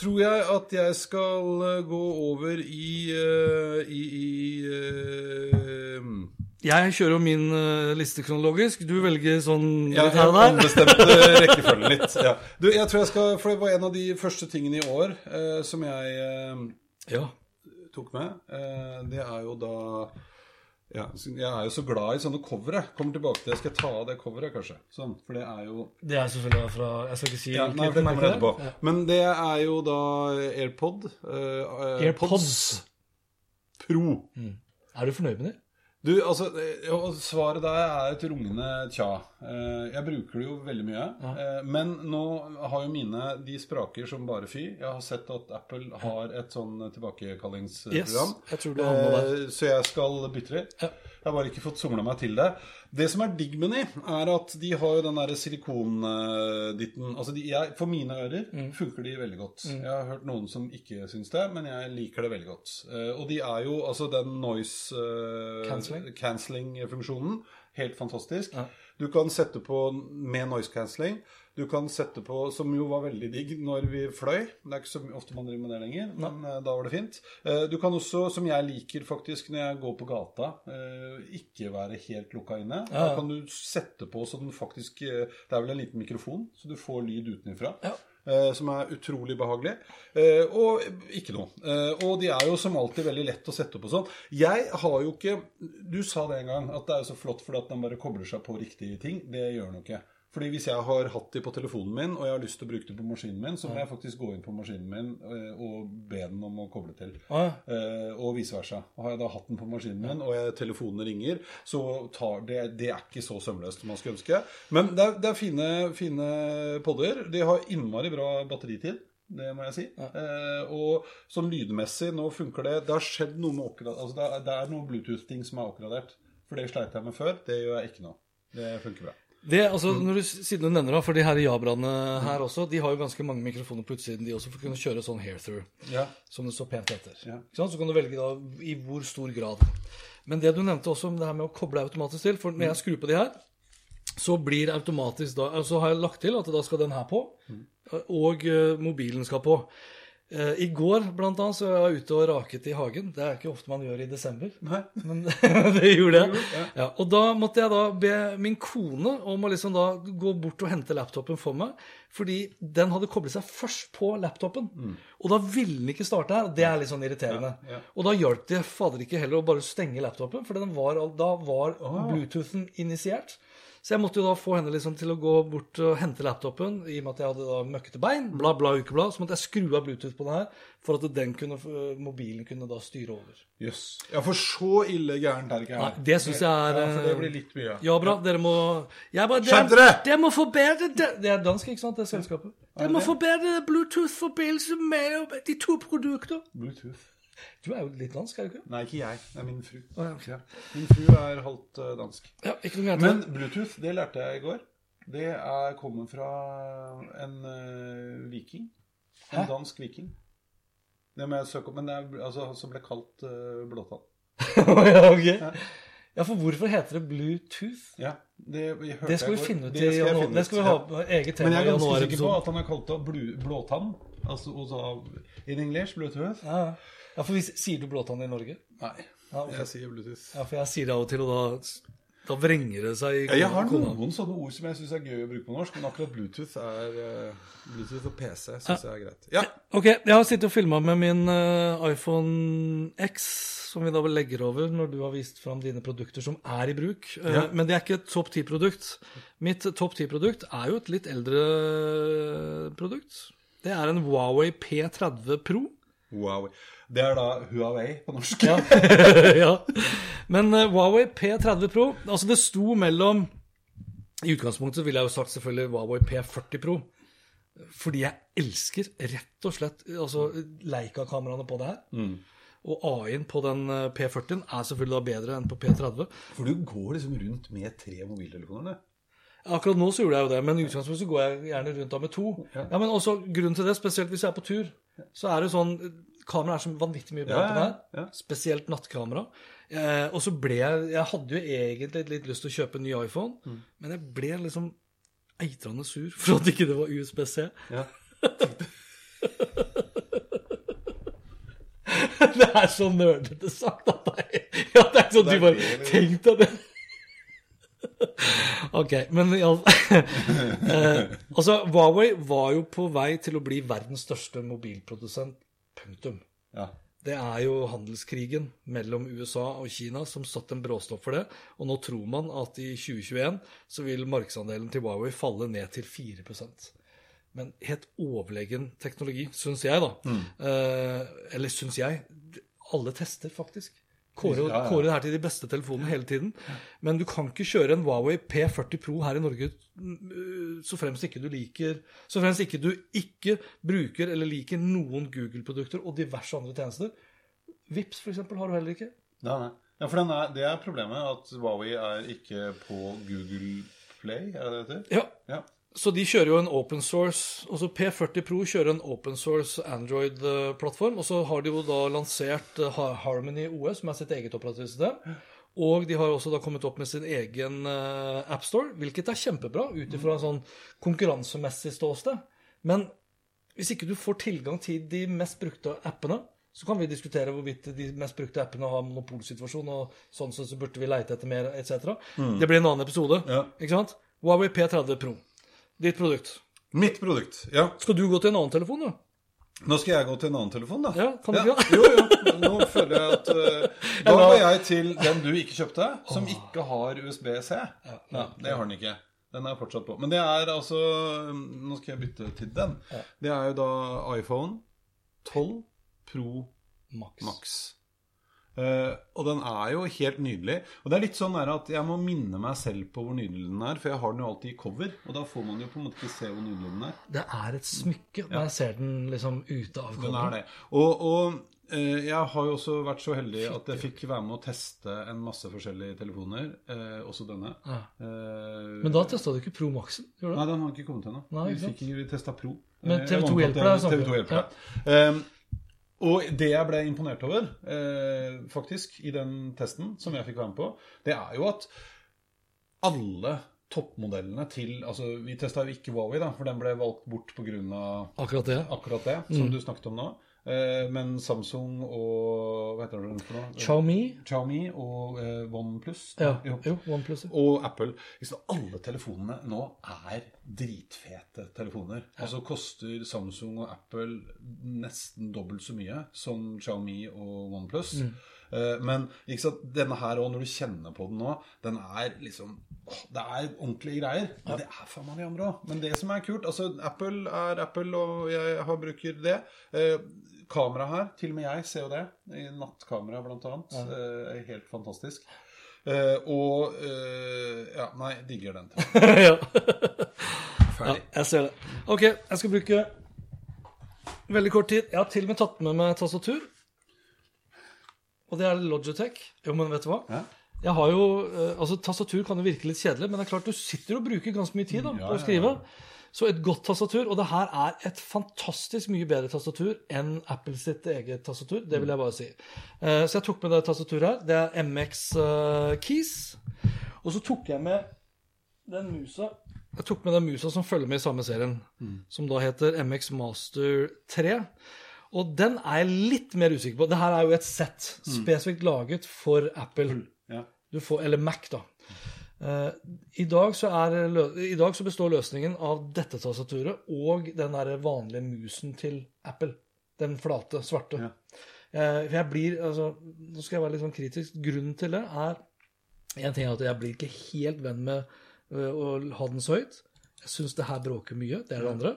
tror jeg at jeg skal eh, gå over i eh, I, i eh, Jeg kjører jo min liste kronologisk. Du velger sånn Ja, litt her og der. ombestemte <laughs> rekkefølgen litt. Ja. Du, jeg tror jeg skal, For det var en av de første tingene i år eh, som jeg eh, Ja. tok med. Eh, det er jo da ja, Jeg er jo så glad i sånne covere. Kommer tilbake til det. Skal jeg ta av det coveret, kanskje? Sånn, For det er jo Det er selvfølgelig fra Jeg skal ikke si ja, Nei, det kommer etterpå. Ja. Men det er jo da AirPod. Uh, AirPods. AirPods. Pro. Er du fornøyd med det? Du, altså, eh, Svaret der er et rungende tja. Eh, Jeg bruker det jo veldig mye. Ja. Men nå har jo mine De spraker som bare fy. Jeg har sett at Apple har et sånn tilbakekallingsprogram. Yes, jeg. Eh, Så jeg skal bytte det. Ja. Jeg har bare ikke fått somla meg til det. Det som er digg med de, er at de har jo den derre silikonditten altså de, jeg, For mine ører Mm. funker de veldig godt. Jeg har hørt noen som ikke syns det, men jeg liker det veldig godt. Eh, og de er jo altså den noise uh, cancelling-funksjonen. Helt fantastisk. Ja. Du kan sette på med noise cancelling. Du kan sette på, som jo var veldig digg når vi fløy. Det er ikke så ofte man driver med det lenger, men eh, da var det fint. Eh, du kan også, som jeg liker faktisk når jeg går på gata, eh, ikke være helt lukka inne. Da kan du sette på så den faktisk Det er vel en liten mikrofon, så du får lyd utenfra. Ja. Eh, som er utrolig behagelig. Eh, og ikke noe. Eh, og de er jo som alltid veldig lett å sette og sånn. Jeg har jo ikke Du sa det en gang, at det er så flott fordi at den bare kobler seg på riktige ting. Det gjør den jo ikke. Fordi hvis jeg har hatt de på telefonen min, og jeg har lyst til å bruke det på maskinen min, så må jeg faktisk gå inn på maskinen min eh, og be den om å koble til. Ah, ja. Eh, og vice versa. Har jeg da hatt den på maskinen min, og jeg, telefonen ringer, så tar det Det er ikke så sømløst som man skulle ønske. Men det er, det er fine, fine podder. De har innmari bra batteritid. Det må jeg si. Eh, og sånn lydmessig, nå funker det Det har skjedd noe med oppgra- altså det, er, det er noen Bluetooth-ting som er oppgradert. For det sleit jeg med før. Det gjør jeg ikke nå. Det funker bra. Det, altså, når du, siden du nevner det, for de her jabraene her også, de har jo ganske mange mikrofoner på utsiden, de også, for å kunne kjøre sånn hair-through, Ja. som det så pent heter. Ja. Så kan du velge da i hvor stor grad. Men det du nevnte også om det her med å koble automatisk til, for når jeg skrur på de her, så blir automatisk da, altså har jeg lagt til at da skal den her på, og eh, mobilen skal på. Eh, I går blant annet så var jeg ute og raket i hagen. Det er ikke ofte man gjør i desember. Nei. Men <laughs> det gjorde jeg. Ja, og da måtte jeg da be min kone om å liksom da gå bort og hente laptopen for meg. Fordi den hadde koblet seg først på laptopen. Og da ville den ikke starte her. og Det er litt sånn irriterende. Mm. Ja, ja. Og da hjalp det fader ikke heller å bare stenge laptopen, for den var, da var Bluetoothen initiert. Så jeg måtte jo da få henne liksom til å gå bort og hente laptopen, i og med at jeg hadde da møkkete bein, bla, bla, ukeblad. Så måtte jeg skru av Bluetooth på den her, for at den kunne, mobilen kunne da styre over. Jøss. Ja, for så ille gærent er det ikke her. Nei, det synes jeg er, Ja, for det eh, blir litt mye. Ja, bra. Dere må jeg Skjerp dere, dere! må forbedre det. Det er dansk, ikke sant? Det selskapet. Dere må forbedre Bluetooth-forbindelsen med de to produkter. Bluetooth. Du er jo litt dansk, er du ikke? Nei, ikke jeg. Det er min fru. Oh, ja. Min fru er halvt eh, dansk. Ja. Men. Bluetooth, det lærte jeg i går. Det er, kommet fra en uh, viking. En Hæ? dansk viking. Det må jeg søke opp. Men det er altså han som ble kalt uh, Blåtann. <laughs> ja, okay. Ja, for hvorfor heter det Bluetooth? Ja, det, hørte Det skal vi finne ut i januar. Det skal vi ha på eget tema Men jeg er ganske sikker på at han er kalt det blåtann. Altså in English, Bluetooth. Ja, ja. ja, for hvis, sier du blåtann i Norge? Nei, Ja, okay. jeg sier Bluetooth. Ja, for jeg sier det av og til, og da, da vrenger det seg i Ja, jeg har noen, noen sånne ord som jeg syns er gøy å bruke på norsk, men akkurat Bluetooth er eh, Bluetooth og PC syns jeg er greit. Ja. Ok, jeg har sittet og filma med min uh, iPhone X, som vi da vel legger over når du har vist fram dine produkter som er i bruk. Uh, Ja. Men det er ikke et topp 10-produkt. Mitt topp 10-produkt er jo et litt eldre produkt. Det er en Huawei P30 Pro. Wow. Det er da Huawei på norsk. Ja. <laughs> ja. Men uh, Huawei P30 Pro Altså, det sto mellom I utgangspunktet ville jeg jo sagt selvfølgelig Huawei P40 Pro. Fordi jeg elsker rett og slett altså, Leica-kameraene på det her. Og AI-en på den eh, P40-en er selvfølgelig da bedre enn på P30. For du går liksom rundt med tre mobiltelefoner. Akkurat nå så gjorde jeg jo det, men i utgangspunktet så går jeg gjerne rundt da med to. Ja, men også grunnen til det, spesielt hvis jeg er på tur, så er det sånn Kameraet er så vanvittig mye bedre Ja, ja, ja. Spesielt nattkamera. Eh, og så ble jeg Jeg hadde jo egentlig litt lyst til å kjøpe en ny iPhone, Mm. men jeg ble liksom eitrende sur <laughs> for at ikke det var USB-C. Ja. <laughs> det er så nerdete sagt av deg. Ja, det er sånn du bare. Tenk deg det. <laughs> Ok, men iallfall eh, Altså, Huawei var jo på vei til å bli verdens største mobilprodusent. Punktum. Ja. Det er jo handelskrigen mellom USA og Kina som satte en bråstopp for det. Og nå tror man at i 2021 så vil markedsandelen til Huawei falle ned til 4% Men helt overlegen teknologi, syns jeg, da. Eh, eller syns jeg. Alle tester, faktisk. Kårer, Ja, ja. kåre det her til de beste telefonene hele tiden. Men du kan ikke kjøre en Huawei P40 Pro her i Norge mm, så fremst ikke du liker Så fremst ikke du ikke bruker eller liker noen Google-produkter og diverse andre tjenester. Vips for eksempel, har du heller ikke. Nei, nei. Ja, for den er, det er problemet, at Huawei er ikke på Google Play, er det det heter? Ja, Ja. Så de kjører jo en open source altså P40 Pro kjører en open source Android-plattform. Og så har de jo da lansert eh, Harmony OS, som er sitt eget operativsystem. Og de har også da kommet opp med sin egen uh, AppStore, hvilket er kjempebra ut ifra en sånn konkurransemessig ståsted. Men hvis ikke du får tilgang til de mest brukte appene, så kan vi diskutere hvorvidt de mest brukte appene har monopolsituasjon, og sånn sett så burde vi leite etter mer, etc. Det blir en annen episode. Ja. Ikke sant? Huawei P30 Pro. Ditt produkt. Mitt produkt. Ja. Skal du gå til en annen telefon, da? Nå skal jeg gå til en annen telefon, da. Ja, kan du ikke? Jo, jo. Nå føler jeg at <laughs> uh, Da går jeg til den du ikke kjøpte, som ikke har USB-C. Ja, det har den ikke. Den er fortsatt på. Men det er altså Nå skal jeg bytte til den. Det er jo da iPhone 12 Pro Max. Max. Eh, og den er jo helt nydelig. Og det er litt sånn at jeg må minne meg selv på hvor nydelig den er, for jeg har den jo alltid i cover. Og da får man jo på en måte ikke se hvor nydelig den er. Det er et smykke når jeg ser den liksom ute av er coveren. det. Og, og uh, jeg har jo også vært så heldig at jeg fikk være med å teste en masse forskjellige telefoner. uh, også denne. Ja. Men da testa du ikke Pro Maxen? Nei, den har ikke kommet ennå. Vi fikk ikke testa Pro. Men Eh, TV2 hjelper deg, jeg- TV2 hjelper deg. Og det jeg ble imponert over, eh, faktisk, i den testen som jeg fikk være med på, det er jo at alle toppmodellene til Altså, vi testa jo ikke Huawei, da, for den ble valgt bort pga. Akkurat det. akkurat det som du snakket om nå. Eh, men Samsung og Hva heter det for noe? Xiaomi. Xiaomi og eh, OnePlus. Ja, Jo. OnePlus. ja. Og Apple. Liksom, alle telefonene nå er dritfete telefoner. Altså koster Samsung og Apple nesten dobbelt så mye som Xiaomi og OnePlus. Eh, Men denne her òg, når du kjenner på den nå, den er liksom åh, Det er ordentlige greier. Men det er faen meg de andre òg. Men det som er kult altså Apple er Apple, og jeg har bruker det. Eh, Kamera her, til og med jeg ser jo det. I nattkamera, blant annet. Eh, er helt fantastisk. Eh, og eh, Ja, nei, digger den. <laughs> ja. Ferdig. ja, jeg ser det. Ok, jeg skal bruke veldig kort tid. Jeg har til og med tatt med meg tastatur. Og det er Logitech. Jo, men vet du hva? Ja. Jeg har jo, eh, altså Tastatur kan jo virke litt kjedelig, men det er klart du sitter og bruker ganske mye tid da, Ja, på å ja, skrive. Så et godt tastatur, og det her er et fantastisk mye bedre tastatur enn Apple sitt eget tastatur. Det vil jeg bare si. Uh, Så jeg tok med det tastaturet her. Det er MX uh, Keys. Og så tok jeg med den musa Jeg tok med den musa som følger med i samme serien, som da heter MX Master 3. Og den er jeg litt mer usikker på. Det her er jo et sett spesifikt laget for Apple. Ja. Du får, eller Mac, da. Eh, i, dag så er, I dag så består løsningen av dette tastaturet og den der vanlige musen til Apple. Den flate, svarte. Ja. Eh, for jeg blir altså, Nå skal jeg være litt sånn kritisk. Grunnen til det er En ting er at jeg blir ikke helt venn med eh, å ha den så høyt. Jeg syns det her bråker mye. Det er det andre.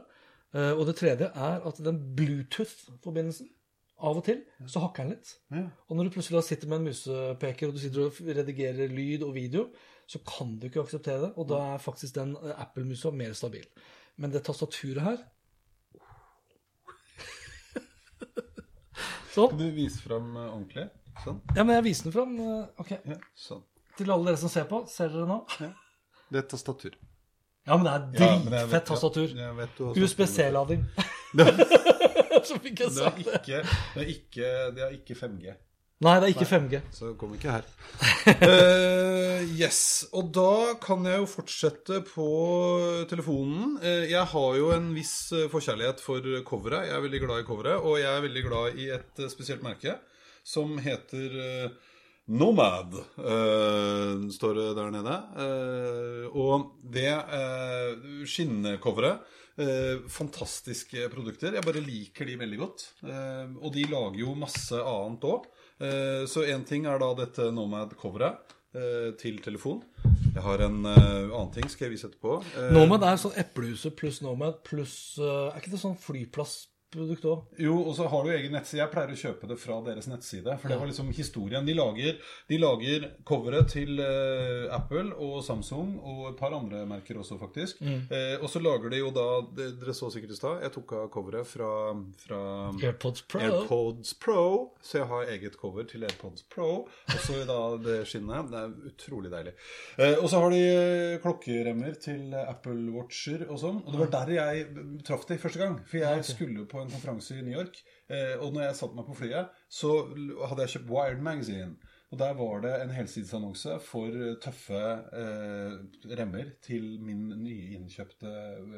Og det tredje er at den Bluetooth-forbindelsen Av og til så hakker den litt. Ja. Og når du plutselig sitter med en musepeker og du sitter og redigerer lyd og video, så kan du ikke akseptere det. Og da er faktisk den eh, Apple-musa mer stabil. Men det tastaturet her <laughs> Sånn. Kan du vise fram eh, ordentlig? Sånn. Ja, men jeg viser den fram. eh, Ok. Ja, sånn. Til alle dere som ser på. Ser dere nå? Det er tastatur. Ja, men det er dritfett tastatur. Ja, sagt USB-C-lading. så fikk jeg Det er ikke, det er ikke, det er ikke 5G. Nei, det er ikke 5G. Så kom ikke her. uh, <laughs> yes. Og da kan jeg jo fortsette på telefonen. Uh, jeg har jo en viss eh, forkjærlighet for coveret. Jeg er veldig glad i coveret. Og jeg er veldig glad i et spesielt merke som heter uh, Nomad, uh, står det der nede. Uh, og det uh, skinncoveret eh, Fantastiske produkter. Jeg bare liker de veldig godt. Eh, og de lager jo masse annet òg. Så én ting er da dette Nomad-coveret eh, til telefon. Jeg har en eh, annen ting skal jeg vise etterpå. Eh, Nomad er sånn eplehuset pluss Nomad pluss eh, Er ikke det sånn flyplassprodukt òg? Jo, og så har du egen nettside. Jeg pleier å kjøpe det fra deres nettside. For det var liksom historien. De lager, de lager coveret til uh, Apple og Samsung og et par andre merker også, faktisk. Eh, og så lager de jo da Dere så sikkert i stad, jeg tok av coveret fra, fra AirPods Pro. AirPods Pro. Så jeg har eget cover til AirPods Pro. Og så da det skinnet. Det er utrolig deilig. Uh, og så har de klokkeremmer til Apple Watcher og sånn. Og det var der jeg traff de første gang. For jeg skulle på en konferanse i New York. Eh, og når jeg satte meg på flyet, så hadde jeg kjøpt Wired Magazine. Og der var det en helsidesannonse for tøffe eh, remmer til min nyinnkjøpte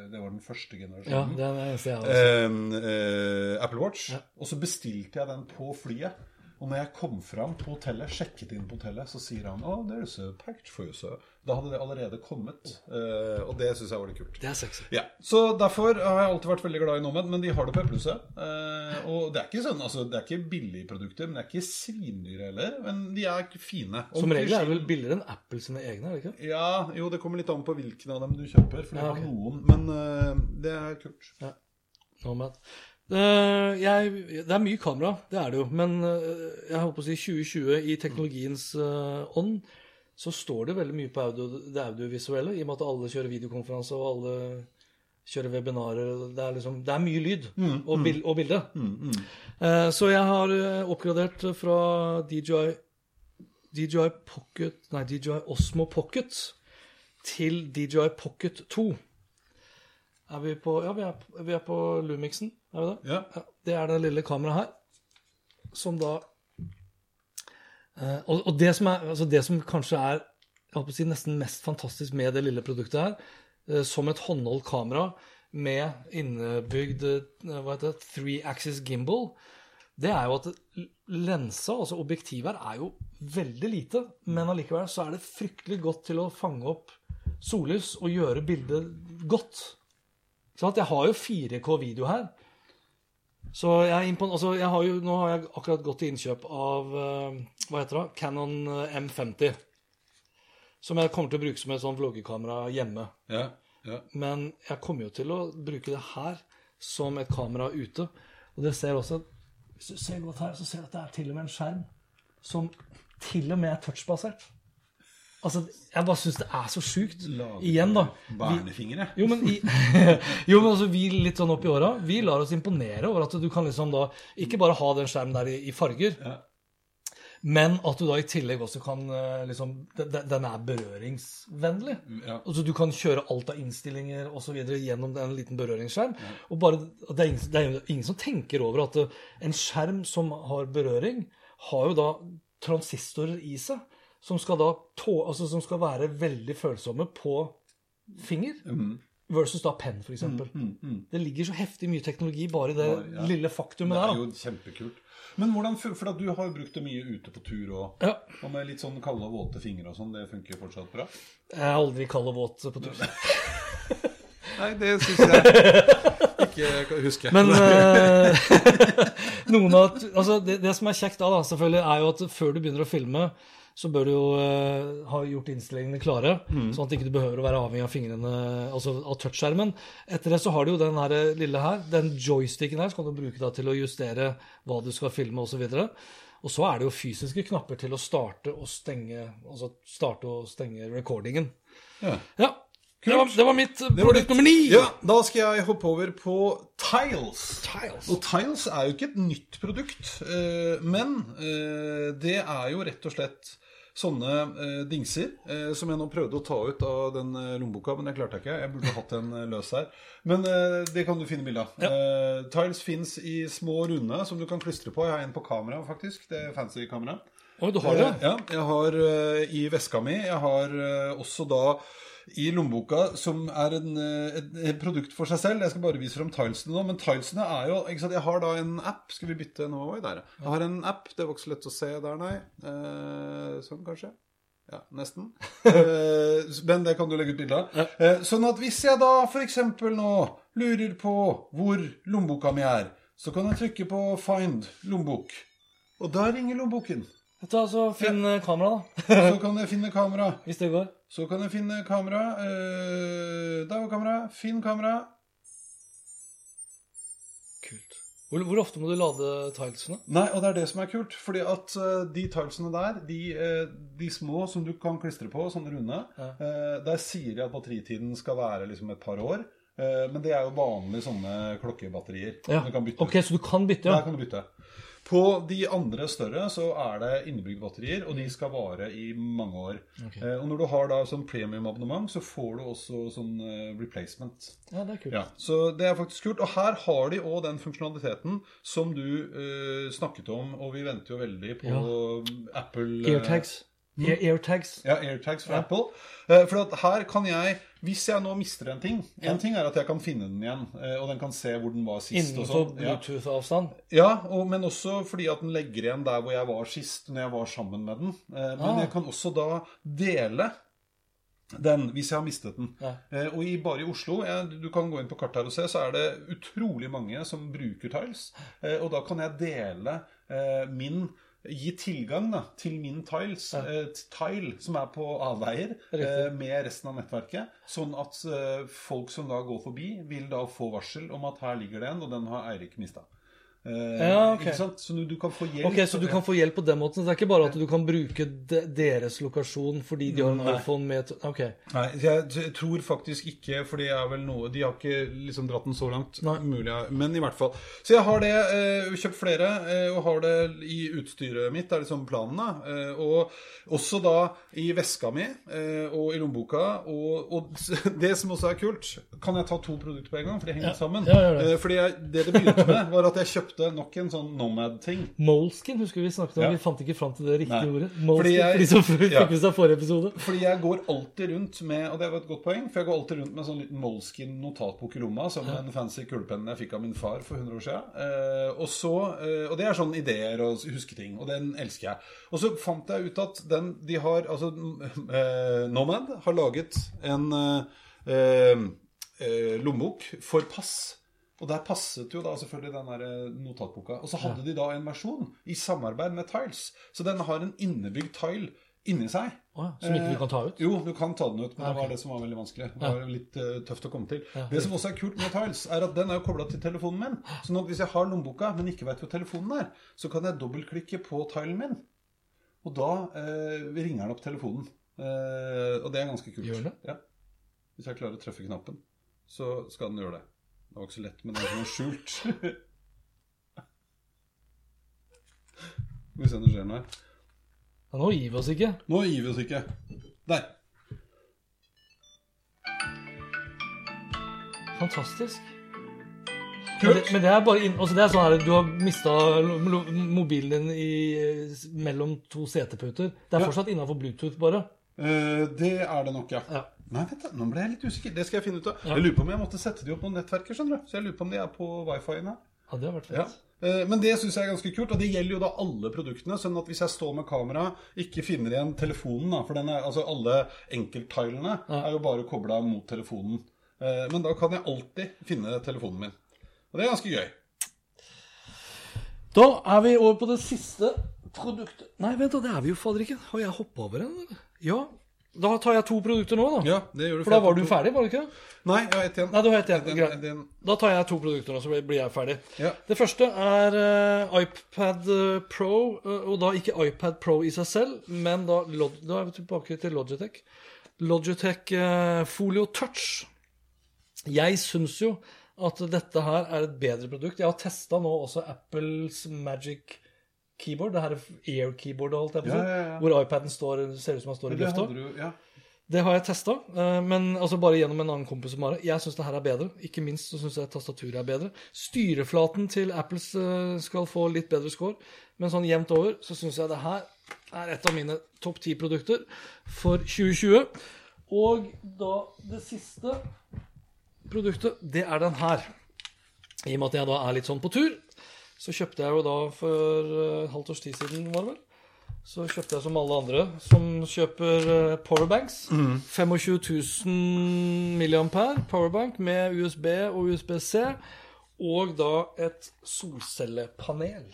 Det var den første Ja, generasjonen. det er det jeg. Eh, eh, Apple Watch. Og så bestilte jeg den på flyet. Og når jeg kom fram på hotellet, sjekket inn på hotellet, så sier han oh, there's a package for you, sir. Da hadde det allerede kommet. Eh, og det syns jeg var litt kult. Det er sexy. Ja, Så derfor har jeg alltid vært veldig glad i Nomad, men de har det på Eplehuset. Eh, og det er ikke sånn, altså, det er ikke billige produkter, men det er ikke svindyre heller. Men de er fine. Som regel er det vel billigere enn Apple sine egne, er det ikke? Ja, jo, det kommer litt an på hvilken av dem du kjøper. For det Ja, har noen, men uh, det er kult. Ja. Nomad. Eh, jeg, det er mye kamera, det er det jo. Men uh, jeg håper å si 2020 i teknologiens eh, ånd så står det veldig mye på audio, det audiovisuelle, i og med at alle kjører videokonferanse og alle kjører webinarer. Det er, liksom, det er mye lyd og, bil, og bilde. Eh, så jeg har oppgradert fra DJI, DJI Pocket Nei, DJI Osmo Pocket til DJI Pocket 2. Er vi på Ja, vi er, vi er på Lumixen, er vi det? Ja. Ja, det er det lille kameraet her, som da eh, og, og det som, er, altså det som kanskje er jeg å si, nesten mest fantastisk med det lille produktet her, eh, som et håndholdt kamera med innebygd eh, hva heter det, three axis gimbal, det er jo at lensa, altså objektivet her, er jo veldig lite, men allikevel så er det fryktelig godt til å fange opp sollys og gjøre bildet godt. At jeg har jo 4K-video her. Så jeg, er altså jeg har jo, nå har jeg akkurat gått til innkjøp av eh, hva heter det, Canon eh, M50. Som jeg kommer til å bruke som et sånn vloggekamera hjemme. Ja, ja. Men jeg kommer jo til å bruke det her som et kamera ute. Og det ser også Hvis du ser godt her, så ser du at det er til og med en skjerm som til og med er touchbasert. Altså, jeg bare syns det er så sjukt. Igjen, da. Vi, Barnefingre. jo, men, i, <laughs> jo, men altså, vi litt sånn opp i åra, vi lar oss imponere over at du kan liksom da ikke bare ha den skjermen der i, i farger, Men at du da i tillegg også kan eh, liksom Den, den er berøringsvennlig. Ja. Altså Du kan kjøre alt av innstillinger videre gjennom en liten berøringsskjerm. Og bare, det, er ingen, det er ingen som tenker over at eh, en skjerm som har berøring, har jo da transistorer i seg som skal da tå, altså som skal være veldig følsomme på finger. Versus da penn, f.eks. Det ligger så heftig mye teknologi bare i det ja. lille faktumet Det er jo kjempekult. Men hvordan, for du har jo brukt det mye ute på tur og, Ja. og med litt sånn kalde og våte fingre og sånn, det funker fortsatt bra? Jeg er aldri kald og våt på tur. <laughs> Nei, det syns jeg ikke husker. Men uh, <laughs> <laughs> noen av, altså det, det som er kjekt da, da, selvfølgelig, er jo at før du begynner å filme, så bør du jo uh, ha gjort innstillingene klare, sånn at ikke du behøver å være avhengig av fingrene, altså av touchskjermen. Etter det så har du jo den her lille her, den joysticken her, så kan du bruke da til å justere hva du skal filme osv. Og så er det jo fysiske knapper til å starte og stenge, altså starte og stenge recordingen. Ja. Ja, det var, det var mitt Det var nummer ni. Ja, da skal jeg hoppe over på Tiles. Tiles. Og Tiles er jo ikke et nytt produkt, eh, men eh, det er jo rett og slett sånne eh, dingser eh, som jeg nå prøvde å ta ut av den eh, lommeboka, men det klarte jeg ikke. Jeg burde hatt en eh, løs her. Men eh, det kan du finne bilde av. Eh, Tiles fins i små runde som du kan klistre på. Jeg har en på kamera, faktisk. Det er fancy kamera. Oi, du har det? Ja, jeg har i veska mi. Jeg har også da i lommeboka, som er en, eh, et, et produkt for seg selv. Jeg skal bare vise frem tilesene nå. Men tilesene er jo sant, Jeg har da en app. Skal vi bytte nå? Oi, der, ja. Jeg har en app. Det var ikke så lett å se der, nei. Eh, sånn, kanskje. Ja, nesten. <laughs> Eh, men det kan du legge ut bilde av. Eh, sånn at hvis jeg da f.eks. nå lurer på hvor lommeboka mi er, så kan jeg trykke på 'find lommebok'. Og da ringer lommeboken. Ta så Finn ja. kamera, da. <laughs> Så kan jeg finne kamera. Hvis det går. Så kan jeg finne kamera. Uh, der var kamera. Finn kamera. Kult. Hvor, hvor ofte må du lade tilesene? Nei, og det er det som er kult. Fordi at uh, de tilesene der, de, uh, de små som du kan klistre på, sånne runde, eh, der sier de at batteritiden skal være liksom et par år. Eh, men det er jo vanlige sånne klokkebatterier. Ja. Du kan bytte. Ok, så du kan bytte, Der ja? kan du bytte. På de andre større så er det innebygd batterier, og de skal vare i mange år. Eh, og når du har da sånn premiumabonnement, så får du også sånn eh, replacement. Ja, det er kult. Ja, så det er faktisk kult. Og her har de òg den funksjonaliteten som du eh, snakket om, og vi venter jo veldig på Apple eh, Airtags. Airtags. Ja, AirTags fra Apple. Eh, for at her kan jeg, hvis jeg nå mister en ting En ting er at jeg kan finne den igjen, eh, og den kan se hvor den var sist. Innenfor sånn. Ja. Bluetooth-avstand. Ja, og, men også fordi at den legger igjen der hvor jeg var sist, når jeg var sammen med den. Eh, men Ah. jeg kan også da dele den hvis jeg har mistet den. Ja. Eh, og i, bare i Oslo, jeg, du kan gå inn på kartet her og se, så er det utrolig mange som bruker Tiles. Eh, og da kan jeg dele eh, min Gi tilgang da, til min tiles, eh, tile som er på avveier, eh, med resten av nettverket. Sånn at eh, folk som da går forbi, vil da få varsel om at her ligger det en, og den har Eirik mista. Eh, Ja, ok. Ikke sant? Så du, du kan få hjelp. Ok, Så du kan få hjelp på den måten? Det er ikke bare at du kan bruke de, deres lokasjon fordi de har en Nei. iPhone med Ok. Nei, jeg tror faktisk ikke, for det er vel noe De har ikke liksom dratt den så langt. Nei. Mulig, men i hvert fall. Så jeg har det, eh, kjøpt flere, eh, og har det i utstyret mitt. Det er liksom planen. da. Eh, og også da i veska mi og i lommeboka. Og, og <laughs> det som også er kult Kan jeg ta to produkter på en gang? For de henger sammen. Ja, det. Fordi jeg, det det begynte med, var at jeg kjøpte nok en sånn Nomad-ting. Moleskin husker vi snakket om. Ja. Vi fant ikke fram til det riktige Nei. ordet. Moleskin, Fordi jeg- for de som fikk Ja. med seg forrige episode. Fordi jeg går alltid rundt med Og det var et godt poeng, for jeg går alltid rundt med en sånn liten Moleskin notatbok i lomma, som en fancy kulepenn jeg fikk av min far for 100 år siden. Eh, og, så, eh, og det er sånn ideer og husketing, og den elsker jeg. Og så fant jeg ut at den de har Altså, eh, Nomad har laget en eh, eh, lommebok for pass. Og der passet jo da selvfølgelig den der eh, notatboka. Og så hadde de da en versjon i samarbeid med Tiles. Så den har en innebygd tile inni seg. Oh, ja, som ikke du kan ta ut? Jo, du kan ta den ut, men Ja, det var det som var veldig vanskelig. Det var litt uh, tøft å komme til. Ja. Det som også er kult med Tiles, er at den er jo kobla til telefonen min. Sånn at hvis jeg har lommeboka, men ikke vet hvor telefonen er, så kan jeg dobbeltklikke på tilen min. Og da eh, ringer den opp telefonen. Eh, og det er ganske kult. Gjør det? Ja. Hvis jeg klarer å treffe knappen, så skal den gjøre det. Det var ikke så lett, men det som var skjult. Skal vi se om det skjer noe her. Ja, nå gir vi oss ikke. Nå gir vi oss ikke. Der. Fantastisk. Men Kult. det, men det er bare inn, altså det er sånn her, Du har mista mobilen din i, mellom to seteputer. Det er Ja. fortsatt innafor Bluetooth, bare. Eh, det er det nok, ja. Ja. Nei, vet du, nå ble jeg litt usikker. Det skal jeg finne ut av. Ja. Jeg lurer på om jeg måtte sette de opp noen nettverker, skjønner du. Så jeg lurer på om de er på wifi-en her. Ja, det har vært Ja. Eh, Men det syns jeg er ganske kult, og det gjelder jo da alle produktene. Sånn at hvis jeg står med kamera, ikke finner igjen telefonen, da, for den er, altså alle enkelttilene Ja. er jo bare kobla mot telefonen. Eh, Men da kan jeg alltid finne telefonen min. Og det er ganske gøy. Da er vi over på det siste produktet Nei, vent, da, det er vi jo fader ikke. Har jeg hoppa over en? Ja. Da tar jeg to produkter nå, da. Ja, det gjør du For da var du ferdig, var du ikke? Nei, jeg har ett igjen. Nei, du har ett igjen. Greit. Da tar jeg to produkter nå, så blir jeg ferdig. Ja. Det første er eh, iPad eh, Pro, eh, og da ikke iPad Pro i seg selv, men da, da er vi tilbake til Logitech. Logitech Folio Touch. Jeg syns jo at dette her er et bedre produkt. Jeg har testa nå også Apples Magic Keyboard, det her Air Keyboard, holdt jeg på å si, Ja, ja, hvor iPaden står, ser ut som han står i lufta. Det har jeg testa, men altså bare gjennom en annen kompis som har det. Jeg syns det her er bedre. Ikke minst så syns jeg tastaturet er bedre. Styreflaten til Apples eh, skal få litt bedre score, men sånn jevnt over så syns jeg det her er et av mine topp ti-produkter for 2020. Og da det siste produktet, det er den her. I og med at jeg da er litt sånn på tur, så kjøpte jeg jo da for eh, et halvt års tid siden, var det vel? Så kjøpte jeg som alle andre som kjøper powerbanks. powerbanks. 25 000 milliampere powerbank med USB og USB-C. Og da et solcellepanel.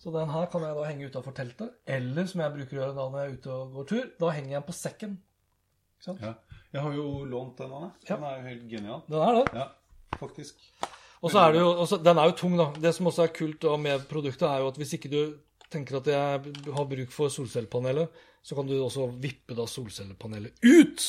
Så den her kan jeg da henge utafor teltet. Eller som jeg bruker å gjøre da når jeg er ute og går tur, da henger jeg den på sekken. Ikke sant? ja. Jeg har jo lånt den, Anne. Ja. Den er jo helt genial. Den er det. Ja, faktisk. Og så er det jo, også, Den er jo tung, da. Det som også er kult med produktet, er jo at hvis ikke du tenker at jeg har bruk for solcellepanelet, så kan du også vippe da solcellepanelet ut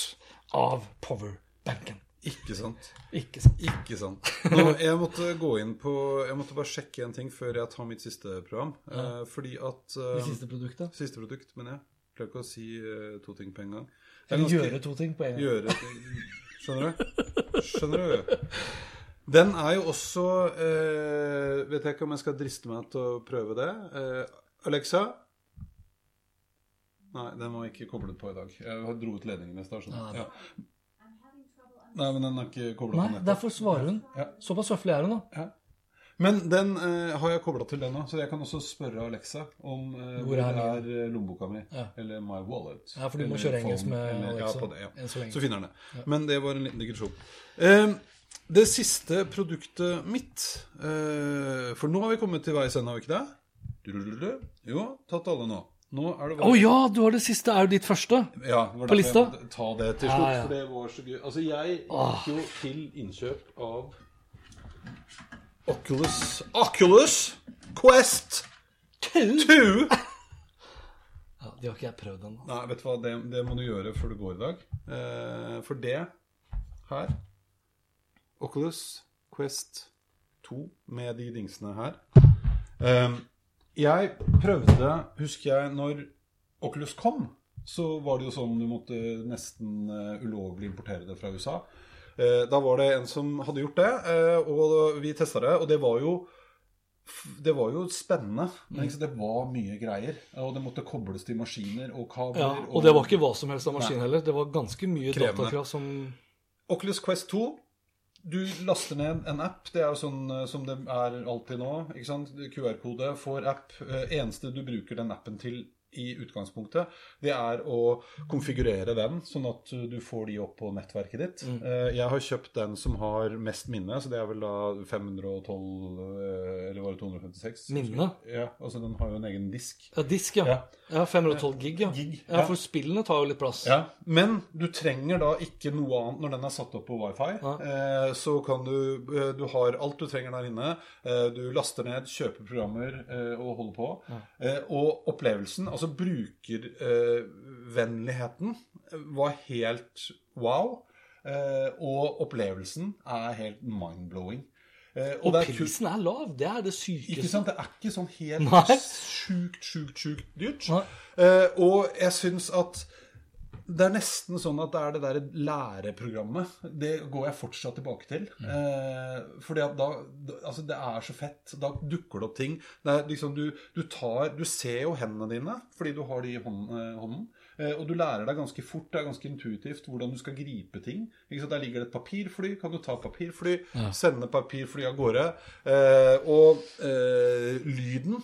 av powerbanken. Ikke sant. Ikke sant? Ikke sant. Nå, jeg måtte gå inn på Jeg måtte bare sjekke en ting før jeg tar mitt siste program. Eh, fordi at eh, Det siste produktet. Siste produkt, mener jeg. Klarer ikke å si eh, to ting på en gang. Er Eller ganske- gjøre to ting på en gang. Gjøre Skjønner du? Skjønner du? Den er jo også eh, Vet jeg ikke om jeg skal driste meg til å prøve det. Eh, Alexa Nei, den var ikke koblet på i dag. Jeg dro ut ledningen i stad. Ja. Nei, men den er ikke Nei, på nettet. derfor svarer hun. Ja. Såpass høflig er hun, da. Ja. Men den eh, har jeg kobla til den nå, så jeg kan også spørre Alexa om eh, Hvor hvor, er er, lommeboka mi. Ja. Eller My Wallet. Ja, for du må kjøre engelsk med Alexa Ja, på det, ja. så. Så finner den det. Men det var en liten digresjon. Eh, det siste produktet mitt eh, For nå har vi kommet til veis ende, har vi ikke det? Jo, tatt alle nå. Nå er det Å ja, du har det siste. Er jo ditt første. ja, På lista? jeg ta det til slutt, Ja, ja. for det var så gøy. Altså, jeg gikk jo til innkjøp av Oculus Oculus Quest 2! Ja, Det har ikke jeg prøvd ennå. Nei, vet du hva, det, det må du gjøre før du går i dag. Eh, for det her Oculus Quest 2 med de dingsene her. Eh, jeg prøvde, husker jeg, når Oculus kom, så var det jo sånn du måtte nesten eh, ulovlig importere det fra USA. Eh, da var det en som hadde gjort det, eh, og vi testa det, og det var jo det var jo spennende. men Det var mye greier. Og det måtte kobles til maskiner og kabler. Ja, og det var ikke hva som helst av maskin heller. Det var ganske mye Krevende. datakrav som Oculus Quest 2 Du laster ned en app. Det er jo sånn eh, som det er alltid nå. QR-kode, får app. Eh, Eneste du bruker den appen til i utgangspunktet, det er å konfigurere den, sånn at du får de opp på nettverket ditt. Mm. Eh, Jeg har kjøpt den som har mest minne, så det er vel da 512 eh, Eller var det 256? Minne? Ja, altså den har jo en egen disk. Ja, disk, ja. Ja. Ja, 512 gig, ja. Gig, ja. For spillene tar jo litt plass. Ja, Men du trenger da ikke noe annet når den er satt opp på wifi. Eh, så kan du eh, Du har alt du trenger der inne. Du laster ned, kjøper programmer og holder på. Og opplevelsen, altså brukervennligheten, var helt wow. Eh, og opplevelsen er helt mind-blowing. og, Og er prisen er lav. Det er det sykeste. Ikke sant? Det er ikke sånn helt Nei. sjukt, sjukt, sjukt dyrt. Nei. Eh, og jeg syns at det er nesten sånn at det er det der læreprogrammet. Det går jeg fortsatt tilbake til. Eh, fordi at da Altså, det er så fett. Da dukker det opp ting. Det er liksom du, du tar Du ser jo hendene dine fordi du har de i hånden. eh, hånden. Eh, og du lærer deg ganske fort, det er ganske intuitivt, hvordan du skal gripe ting. Der ligger det et papirfly. Kan du ta papirfly, sende papirfly av gårde. Eh, og eh, lyden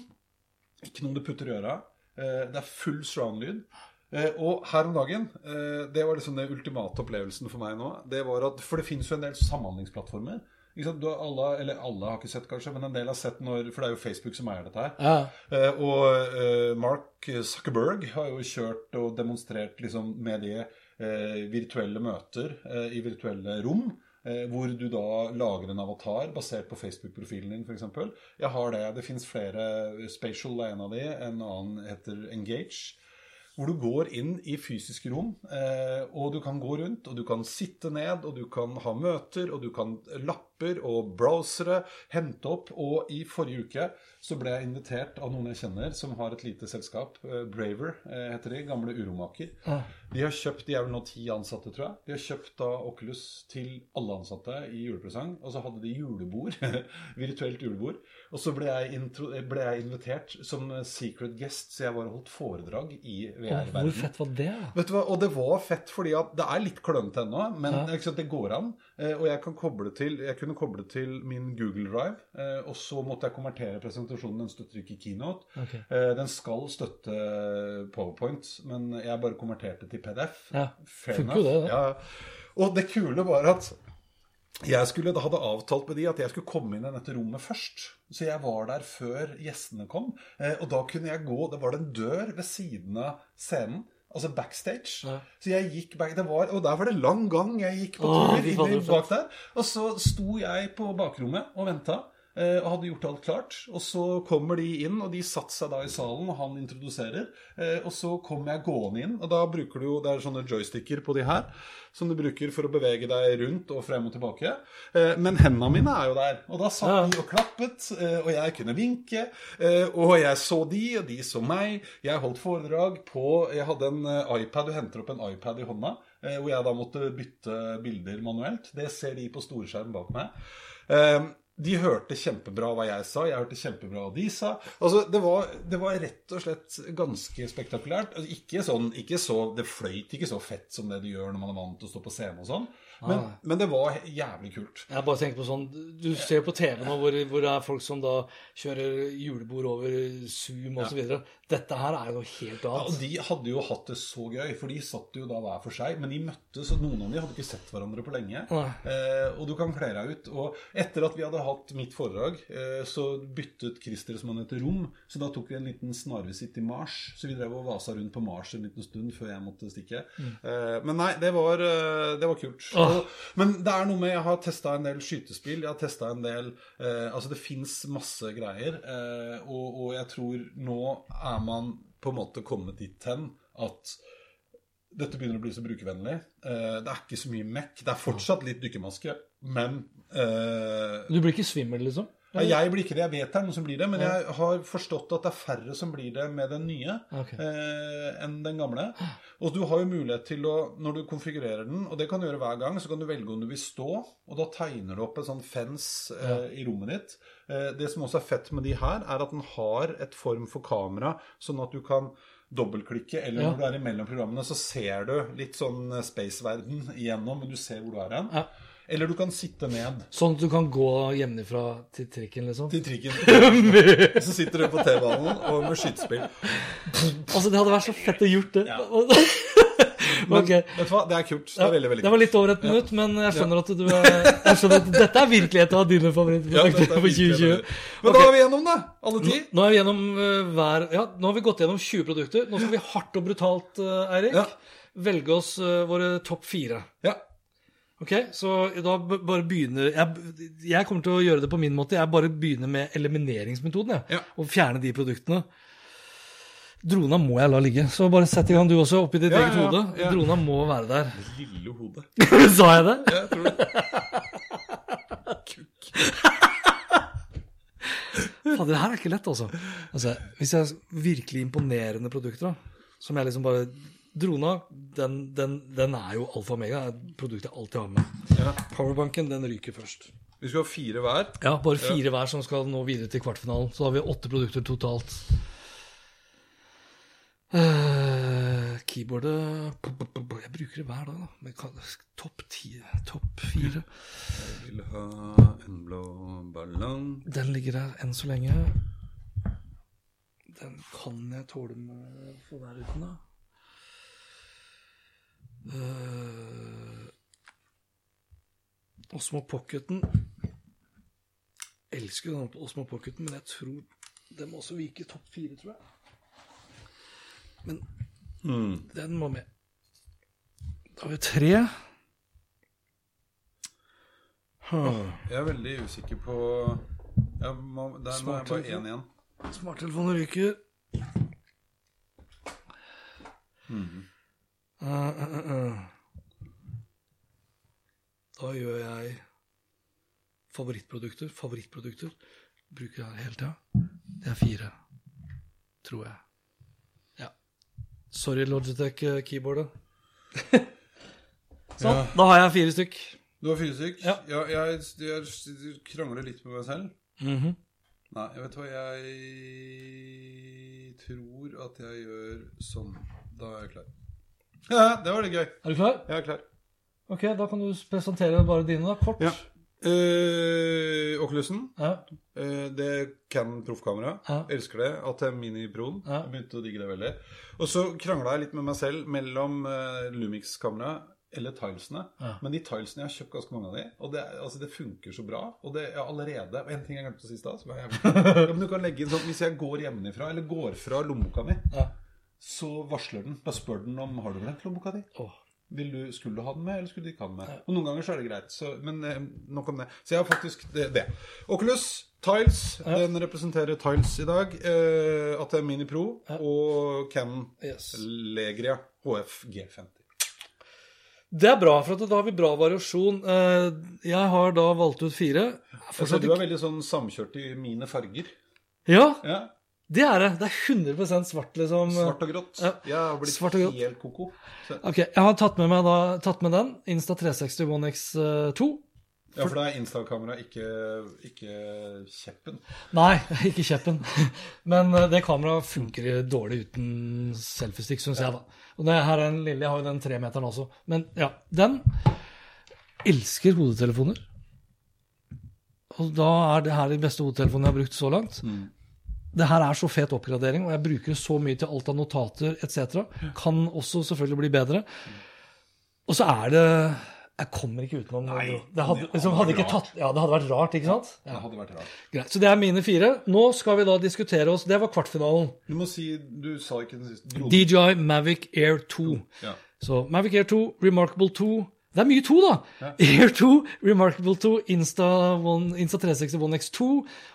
ikke noe du putter i øra. Eh, Det er full surround-lyd. Eh, Og her om dagen, eh, det var liksom den ultimate opplevelsen for meg nå. Det var at, For det finnes jo en del samhandlingsplattformer. Alle, eller alle har ikke sett, kanskje, men en del har sett når For det er jo Facebook som eier dette her. Ja. Eh, og Mark Zuckerberg har jo kjørt og demonstrert liksom med det eh, virtuelle møter i virtuelle rom. Hvor du da lager en avatar basert på Facebook-profilen din, f.eks. Jeg har det. Det fins flere. Spatial er en av de. En annen heter Engage. Hvor du går inn i fysiske rom, eh, og du kan gå rundt, og du kan sitte ned, og du kan ha møter, og du kan lapper og browsere hente opp. Og i forrige uke så ble jeg invitert av noen jeg kjenner, som har et lite selskap. eh, Braver eh, heter de. Gamle uromaker. De har kjøpt, de er vel nå ti ansatte, tror jeg. De har kjøpt da Oculus til alle ansatte i julepresang. Og så hadde de julebord. <laughs> virtuelt julebord. Og så ble jeg, intro, ble jeg invitert som secret guest, så jeg var holdt foredrag i Hvor VR-verdenen. fett var det? Vet du hva, Og det var fett fordi at det er litt klønete ennå, men ikke sant, det går an. Eh, Og jeg kan koble til Jeg kunne koble til min Google Drive, eh, og så måtte jeg konvertere presentasjonen. Den støtter ikke Keynote. Okay. Eh, Den skal støtte PowerPoint, men jeg bare konverterte til PDF. Ja, Fair enough. det, det. Ja. Og det kule var at jeg skulle, da hadde avtalt med de at jeg skulle komme inn i dette rommet først. Så jeg var der før gjestene kom. Eh, og da kunne jeg gå Det var en dør ved siden av scenen. Altså backstage. Ja. Så jeg gikk back, det var, Og der var det lang gang. Jeg gikk på tur bak der. Og så sto jeg på bakrommet og venta. Eh, Og hadde gjort alt klart. Og så kommer de inn, og de satte seg da i salen, og han introduserer. eh, Og så kommer jeg gående inn, og da bruker du jo Det er sånne joysticker på de her som du bruker for å bevege deg rundt og frem og tilbake. Eh, Men hendene mine er jo der. Og da satt de og klappet, og jeg kunne vinke. Og jeg så de, og de så meg. Jeg holdt foredrag på Jeg hadde en iPad, du henter opp en iPad i hånda, hvor jeg da måtte bytte bilder manuelt. Det ser de på storskjerm bak meg. De hørte kjempebra hva jeg sa, jeg hørte kjempebra hva de sa. Altså, det var, det var rett og slett ganske spektakulært. Altså, ikke sånn, ikke så, Det fløyt ikke så fett som det det gjør når man er vant til å stå på scenen og sånn. Men, Ah. men det var jævlig kult. Jeg bare tenker på sånn Du ser på TV nå hvor, hvor det er folk som da kjører julebord over Zoom osv. videre Dette her er jo noe helt Ja, og de hadde jo hatt det så gøy, for de satt jo da hver for seg. Men de møttes, og noen av de hadde ikke sett hverandre på lenge. Eh, og du kan kle deg ut. Og etter at vi hadde hatt mitt foredrag, eh, så byttet Christer, som han heter, rom. Så da tok vi en liten snarvisitt til Mars. Så vi drev og vasa rundt på Mars en liten stund før jeg måtte stikke. Eh, men nei, det var, eh, det var kult. Åh. Og, men det er noe med Jeg har testa en del skytespill. Jeg har testa en del eh, Altså, det fins masse greier. Eh, og, og jeg tror nå er man på en måte kommet dit hen at dette begynner å bli så brukervennlig. Eh, det er ikke så mye mekk. Det er fortsatt litt dykkermaske, men uh... Du blir ikke svimmel, liksom? Ja, Jeg blir ikke det. Jeg vet det er noen som blir det, men jeg har forstått at det er færre som blir det med den nye okay. eh, enn den gamle. Og du har jo mulighet til å, når du konfigurerer den, og det kan du gjøre hver gang, så kan du velge om du vil stå, og da tegner du opp en sånn fens eh, i rommet ditt. Eh, det som også er fett med de her, er at den har et form for kamera, sånn at du kan dobbeltklikke, eller når du er imellom programmene, så ser du litt sånn space-verden igjennom, men du ser hvor du er hen. Ja. Eller du kan sitte ned Sånn at du kan gå hjemmefra til trikken, liksom? til trikken. <laughs> Så sitter du på T-banen og med skytespill. Altså, det hadde vært så fett å gjort det. Ja. <laughs> ok. Vet du hva, det er kult. Det er veldig, veldig Det var litt over et minutt, men jeg skjønner at du er, jeg skjønner at dette er virkelig et av dine favorittprosjekter ja, for 2020. Men Men da er vi gjennom det, alle ti. Nå er vi gjennom uh, hver Ja, nå har vi gått gjennom 20 produkter. Nå skal vi hardt og brutalt, uh, Eirik, Ja. velge oss uh, våre topp fire. Ja. Ok, så da bare begynner jeg, jeg kommer til å gjøre det på min måte. Jeg bare begynner med elimineringsmetoden. Jeg, Ja. Og fjerne de produktene. Drona må jeg la ligge. Så bare sett i gang du også, oppi ditt Ja, eget ja, hode. Drona må være der. <laughs> Lille hode. <laughs> Sa jeg det? Ja, Jeg tror det. <laughs> Kukk. Fader, det her er ikke lett, altså. altså. Hvis jeg har virkelig imponerende produkter, da, som jeg liksom bare Drona, den, den, den er jo alfa og mega. Det er et produkt jeg alltid har med. Ja. Powerbanken, den ryker først. Vi skal ha fire hver. Ja, bare fire hver som skal nå videre til kvartfinalen. Så har vi åtte produkter totalt. Uh, keyboardet Jeg bruker det hver dag, da. Topp ti, topp fire. Jeg vil ha en blå ballong. Den ligger der enn så lenge. Den kan jeg tåle med å få der uten, da. Uh, Osmo Pocketen Elsker den Osmo Pocketen, men jeg tror den må også vike topp fire, tror jeg. Men den må med. Da har vi tre. Huh. Jeg er veldig usikker på må, Der må jeg bare én igjen. Smarttelefonen ryker. Mm uh. Da gjør jeg favorittprodukter. Favorittprodukter bruker jeg hele tida. Det er fire, tror jeg. Ja. Sorry, Logitech-keyboardet. <laughs> sånn. Ja. Da har jeg fire stykk. Du har fire stykk? Ja. jeg, jeg krangler litt med meg selv. Mhm. Nei, jeg vet hva jeg tror at jeg gjør sånn. Da er jeg klar. Ja, det var litt gøy. Er du klar? Jeg er klar. Ok, da kan du presentere bare dine, da. Kort. Ja. Eh, Oculusen. Ja. Eh, det er Canon proffkamera. Ja. Elsker det. ATM Mini Proen. Ja. Jeg begynte å digge det veldig. Og så krangla jeg litt med meg selv mellom eh, Lumix-kamera eller tilesene. Ja. Men de tilesene jeg har kjøpt ganske mange av de, og det, altså, det funker så bra. Og det er allerede Og en ting jeg glemte å si i stad <laughs> ja, men du kan legge inn sånn Hvis jeg går hjemmefra, eller går fra lommeboka mi, Ja. Så varsler den. Da spør den om har du glemt lommeboka di. Oh. Vil du, skulle du ha den med, eller skulle du ikke ha den med? Og noen ganger så er det greit. Så, men eh, nok om det. Så jeg har faktisk det. det. Oculus Tiles, den representerer Tiles i dag. Eh, ATM Mini Pro og Canon Yes. Legria HF G50. Det er bra, for at da har vi bra variasjon. Eh, Jeg har da valgt ut fire. Så Fortsatt du er veldig sånn samkjørt i mine farger. Ja, Ja, det er det. Det er 100% svart, liksom. Svart og grått. Ja. Jeg har blitt Svart og grått. helt koko. Så, Ok, Jeg har tatt med meg da, tatt med den. Insta 360 One X2. ja, for det er Insta-kamera, ikke, ikke kjeppen. Nei, <laughs> ikke kjeppen. Men eh, det kameraet funker dårlig uten selfiestick, syns jeg, da. Og det her er en lille, jeg har jo den tremeteren også. Men ja, den elsker hodetelefoner. Og da er det her de beste hodetelefonene jeg har brukt så langt. Det her er så fet oppgradering, og jeg bruker så mye til alt av notater etc. Kan også selvfølgelig bli bedre. Og så er det Jeg kommer ikke utenom Nei, det. Hadde, liksom, hadde ikke tatt, ja, det hadde vært rart, ikke sant? Det hadde vært rart. Greit, Så det er mine fire. Nå skal vi da diskutere oss Det var kvartfinalen. Du må si Du sa ikke den siste. DJI Mavic Air 2. Ja. Så Mavic Air 2, Remarkable 2 Det er mye 2, da! Air 2, Remarkable 2, Insta, One, Insta 360 One X2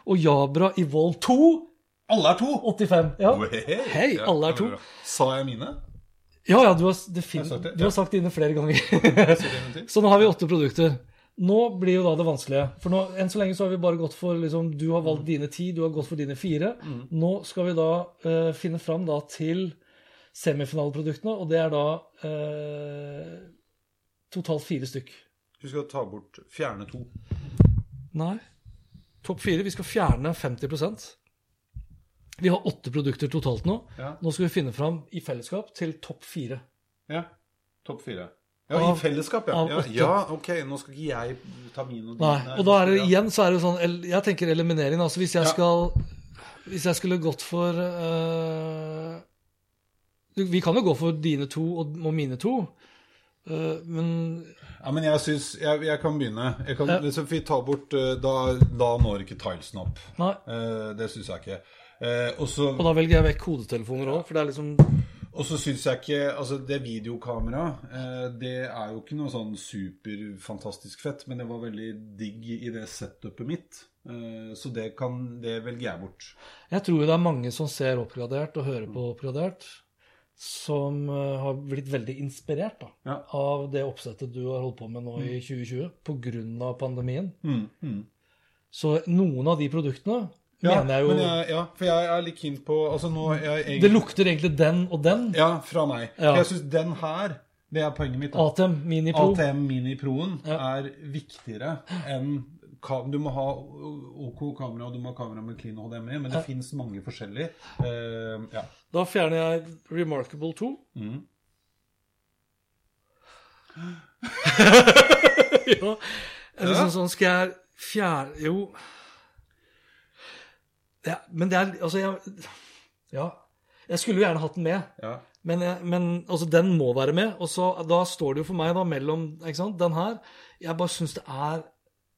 og Jabra Evolve 2 Alle er to! 85. Ja. Hei, Hei, alle er to. Sa jeg mine? Ja, ja, du har, det fin- har sagt det, du har sagt dine flere ganger. <laughs> Så nå har vi åtte produkter. Nå blir jo da det vanskelige. For nå, enn så lenge så har vi bare gått for liksom, Du har valgt dine ti, du har gått for dine fire. Nå skal vi da uh, finne fram da til semifinaleproduktene, og det er da uh, totalt fire stykk. Du skal ta bort Fjerne to. Nei. Topp fire. Vi skal fjerne 50 Vi har åtte produkter totalt nå. Ja. Nå skal vi finne fram i fellesskap til topp fire. Ja. Topp fire. Ja, Av- I fellesskap, ja. ja. Ja, ok. Nå skal ikke jeg ta min og din. Nei, og da er det igjen så er det sånn Jeg tenker eliminering. Altså hvis jeg skal Hvis jeg skulle gått for uh, Vi kan jo gå for dine to og, og mine to, Uh, men Ja, men jeg syns jeg, jeg kan begynne. Jeg kan, Ja. liksom, vi tar bort eh, Da, da når ikke tilesen opp. Eh, det syns jeg ikke. Eh, og så Og da velger jeg vekk hodetelefoner òg, for det er liksom Og så syns jeg ikke Altså, det videokameraet, eh, det er jo ikke noe sånn superfantastisk fett, men det var veldig digg i det setupet mitt. Eh, så det kan Det velger jeg bort. Jeg tror jo det er mange som ser oppgradert og hører på oppgradert, som eh, har blitt veldig inspirert da, Ja. av det oppsettet du har holdt på med nå i 2020 pga. pandemien. Mm, mm. Så noen av de produktene, mener jeg jo men jeg, ja, for jeg er litt keen på Altså nå jeg egentlig Det lukter egentlig den og den. Ja, fra meg. Ja. Jeg syns den her, det er poenget mitt. da. ATM Mini Pro. ATM Mini Proen Ja. er viktigere enn Du må ha OK kamera, og du må ha kamera med clean HDMI, men det finnes mange forskjellige. Uh, ja. Da fjerner jeg Remarkable 2. Mm. <laughs> ja. Eller sånn, sånn skal jeg fjerne Jo. Ja, men det er Altså, jeg Ja. Jeg skulle jo gjerne hatt den med. ja. Men, jeg, men altså, den må være med. Og så, da står det jo for meg da mellom ikke sant, den her Jeg bare syns det er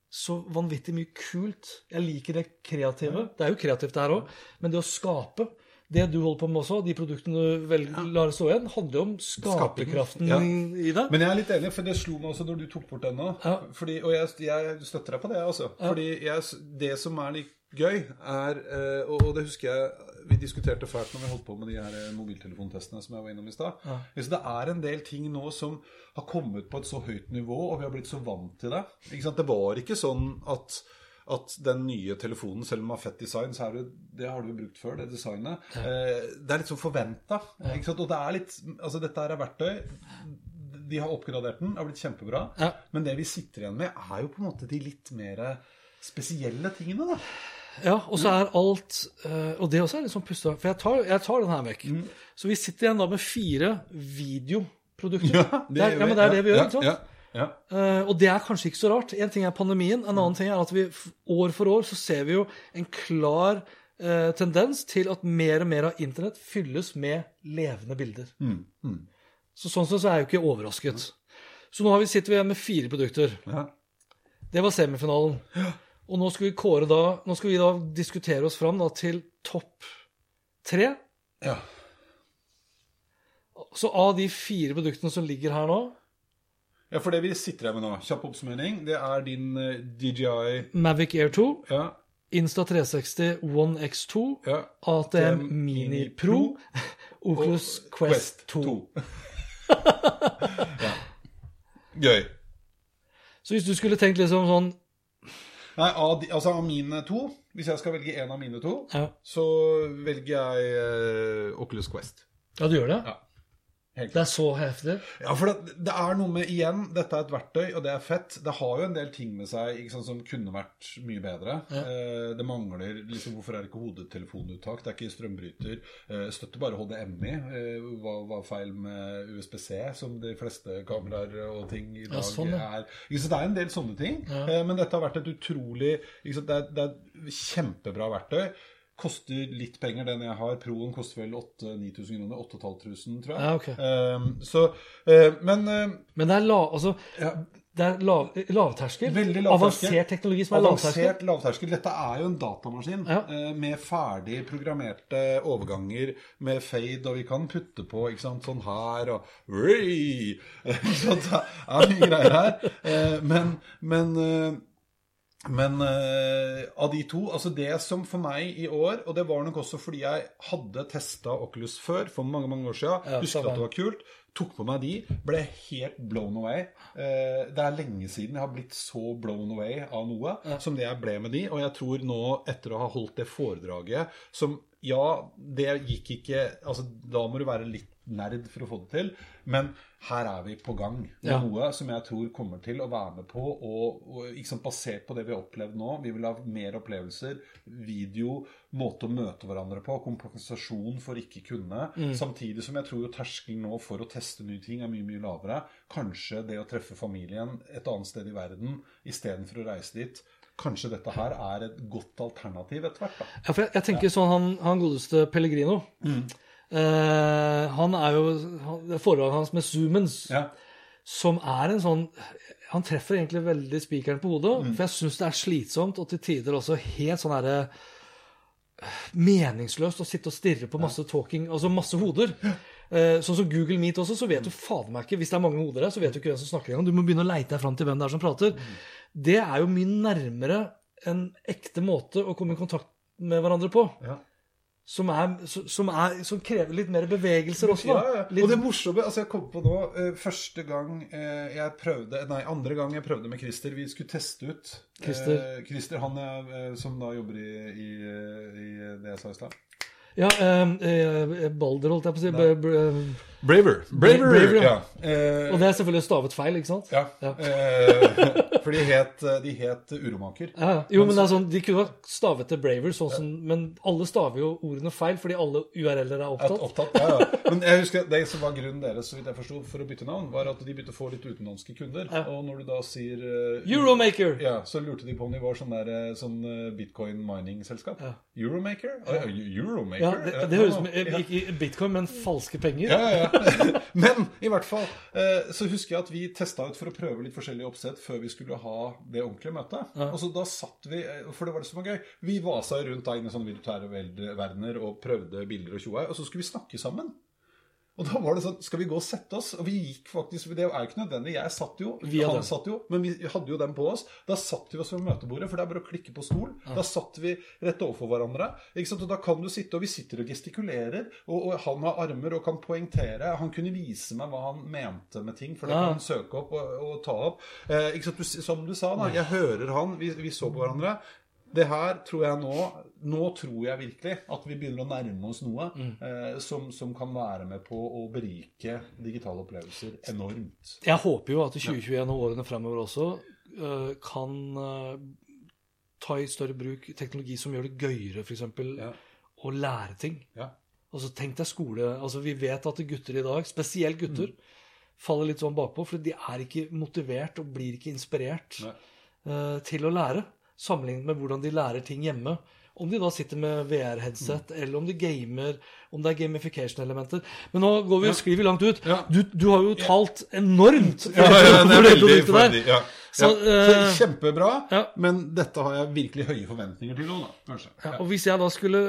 så vanvittig mye kult. Jeg liker det kreative. Det er jo kreativt, det her òg. Men det å skape Det du holder på med også, de produktene du velger, lar stå igjen, handler jo om skaperkraften Ja. i det. Men jeg er litt enig, for det slo meg også når du tok bort den nå. Ja. Fordi, og jeg, jeg støtter deg på det, altså. Fordi jeg, det som er litt gøy, er eh, Og det husker jeg vi diskuterte fælt når vi holdt på med de her eh, mobiltelefontestene som jeg var innom i stad. Så det er en del ting nå som har kommet på et så høyt nivå, og vi har blitt så vant til det. Det var ikke sånn at at den nye telefonen, selv om den har fett design, så er det, det har du brukt før, det designet. Eh, det er litt sånn forventa. Og det er litt Altså, dette her er verktøy. De har oppgradert den, det har blitt kjempebra. Ja. Men det vi sitter igjen med, er jo på en måte de litt mer spesielle tingene, da. Ja, og så er alt eh, Og det også er litt sånn pusta For jeg tar, jeg tar den her vekk. Mm. Så vi sitter igjen da med fire videoprodukter. det, er, ja, men det er det vi gjør, Ja, ikke sant? Ja, ja. Eh, og det er kanskje ikke så rart. En ting er pandemien, en annen ting er at vi år for år så ser vi jo en klar uh, tendens til at mer og mer av internett fylles med levende bilder. Mm, Så sånn sett så er jeg jo ikke overrasket. Så nå har vi, sitter vi igjen med fire produkter. ja. Det var semifinalen. Og nå skal vi kåre da Nå skal vi da diskutere oss fram da til topp tre. ja. Så av de fire produktene som ligger her nå Ja, for det vi sitter her med nå, kjapp oppsummering, det er din eh, DJI Mavic Air 2, Ja. Insta 360 One X2, ja. ATM Mini Pro, <laughs> Oculus Quest 2. <laughs> ja. Gøy. Så hvis du skulle tenkt liksom sånn Nei, av, de, altså av mine to, hvis jeg skal velge en av mine to, Ja, så velger jeg eh, Oculus Quest. ja du gjør det? Ja. Det er så heftig? Ja, for det, det er noe med Igjen, dette er et verktøy, og det er fett. Det har jo en del ting med seg ikke sant, som kunne vært mye bedre. Eh, det mangler liksom Hvorfor er det ikke hodetelefonuttak? Det er ikke strømbryter. Eh, støtter bare HDMI. Eh, hva var feil med USBC, som de fleste kameraer og ting i dag sånn, ja. er? Ikke sant, det er en del sånne ting. Eh, men dette har vært et utrolig ikke sant, det, er, det er et kjempebra verktøy. Koster litt penger. Den jeg har, Proen, koster vel 8000-9000 kroner. 8500, tror jeg. Ja, okay. um, så, uh, men uh, Men det er, la, altså, det er lav, lavterskel. Veldig lavterskel. Avansert teknologi som er lavterskel. Avansert lavterskel. Dette er jo en datamaskin Ja. eh, med ferdig programmerte overganger med fade, og vi kan putte på ikke sant, sånn her og <laughs> Så? Det er mye greier her. Men men men uh, av de to altså Det som for meg i år, og det var nok også fordi jeg hadde testa Oculus før, for mange mange år siden, Ja, husket at det var kult, tok på meg de, ble helt blown away. Uh, det er lenge siden jeg har blitt så blown away av noe som det jeg ble med de, og jeg tror nå, etter å ha holdt det foredraget som Ja, det gikk ikke Altså, da må du være litt nerd for å få det til, men her er vi på gang med Ja. noe som jeg tror kommer til å være med på, og, og sant, basert på det vi har opplevd nå. Vi vil ha mer opplevelser, video, måte å møte hverandre på, kompensasjon for ikke kunne. Samtidig som jeg tror terskelen nå for å teste nye ting er mye, mye lavere. Kanskje det å treffe familien et annet sted i verden istedenfor å reise dit. Kanskje dette her er et godt alternativ etter hvert. da. Ja, for jeg, jeg tenker sånn, han, han godeste Pellegrino eh, Han er jo Det er forholdet hans med Zoomens, Ja. som er en sånn Han treffer egentlig veldig spikeren på hodet. For jeg syns det er slitsomt, og til tider også helt sånn herre Meningsløst å sitte og stirre på masse talking, altså masse hoder. Eh, sånn som Google Meet også, så vet du fader meg ikke Hvis det er mange hoder der, så vet du ikke hvem som snakker engang. Du må begynne å leite deg fram til hvem det er som prater. Det er jo mye nærmere en ekte måte å komme i kontakt med hverandre på. Ja. Som, er, som, er, som krever litt mer bevegelser også. Ja, da. ja. Litt, Og det morsomme altså Jeg kom på nå eh, Første gang eh, jeg prøvde Nei, andre gang jeg prøvde med Christer Vi skulle teste ut Christer. eh, Christer, han er, eh, som da jobber i, i, i det jeg sa i stad. ja, eh, eh, Balder, holdt jeg på å si. B- Braver. Braver. Braver, ja. ja. Eh, og det er selvfølgelig stavet feil, ikke sant? ja. Ja. <laughs> Eh, for de het, de het Uromaker. Ja, ja. Jo, men er sånn, De kunne ha stavet til Braver, sånn som, men alle staver jo ordene feil fordi alle URL-er er At opptatt. opptatt, ja, ja. Men jeg husker det som var grunnen deres så vidt jeg forstod, for å bytte navn, var at de begynte å få litt utenlandske kunder. Ja. Og når du da sier uh, Euromaker! Ja, Så lurte de på om de var sånn, der, eh, sånn eh, bitcoin mining-selskap. Ja. Euromaker? Ja, Euromaker? Ja, det, det høres ut som bitcoin, men falske penger. Ja, ja. <laughs> Men i hvert fall eh, så husker jeg at vi testa ut for å prøve litt forskjellige oppsett før vi skulle ha det ordentlige møtet. Og så da satt vi eh, For det var det som var gøy. Vi vasa rundt da inn i sånne virtuelle verdener og prøvde bilder og tjoa, og så skulle vi snakke sammen. Og da var det sånn Skal vi gå og sette oss? Og vi gikk faktisk Det er jo ikke nødvendig. Jeg satt jo, Vi han satt jo, men vi hadde jo den på oss. Da satt vi oss ved møtebordet, for det er bare å klikke på stol. Da satt vi rett overfor hverandre. Ikke sant? Og da kan du sitte, og vi sitter og gestikulerer, og, og han har armer og kan poengtere. Han kunne vise meg hva han mente med ting, for det Ja. kan han søke opp og, og ta opp. Eh, ikke sant? Du, som du sa, da. Jeg hører han, vi, vi så på hverandre. Det her tror jeg nå Nå tror jeg virkelig at vi begynner å nærme oss noe eh, som, som kan være med på å berike digitale opplevelser enormt. Jeg håper jo at 2021 og årene fremover også eh, kan eh, ta i større bruk teknologi som gjør det gøyere, f.eks. Ja. å lære ting. Ja. Altså Tenk deg skole altså Vi vet at gutter i dag, spesielt gutter, faller litt sånn bakpå, for de er ikke motivert og blir ikke inspirert øh, til å lære. Sammenlignet med hvordan de lærer ting hjemme. Om de da sitter med VR-headset, eller om de gamer, om det er gamification-elementer. Men nå går vi, og vi langt ut. Ja. Du, du har jo talt enormt for, Ja, ja, ja, det er veldig der. ja. Så, ja. så eh, kjempebra, ja. men dette har jeg virkelig høye forventninger til òg. Kanskje. Ja, og hvis jeg da skulle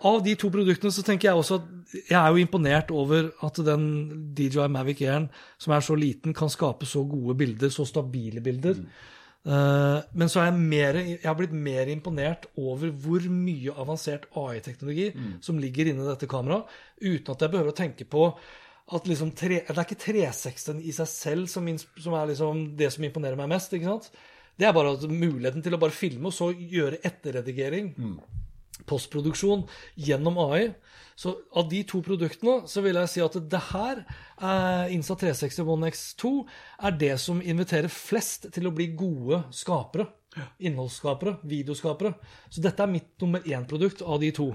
Av de to produktene så tenker jeg også at jeg er jo imponert over at den DJI Mavic Air, som er så liten, kan skape så gode bilder, så stabile bilder. Eh, men så er jeg, mer, jeg har blitt mer imponert over hvor mye avansert AI-teknologi som ligger inni dette kameraet, uten at jeg behøver å tenke på at liksom tre, Det er ikke 360 i seg selv som, som er liksom det som imponerer meg mest. ikke sant? Det er bare muligheten til å bare filme og så gjøre etterredigering postproduksjon gjennom AI. Så av de to produktene så vil jeg si at det her, eh, Insta 360 One X2, er det som inviterer flest til å bli gode skapere. Innholdsskapere, videoskapere. Så dette er mitt nummer én-produkt av de to.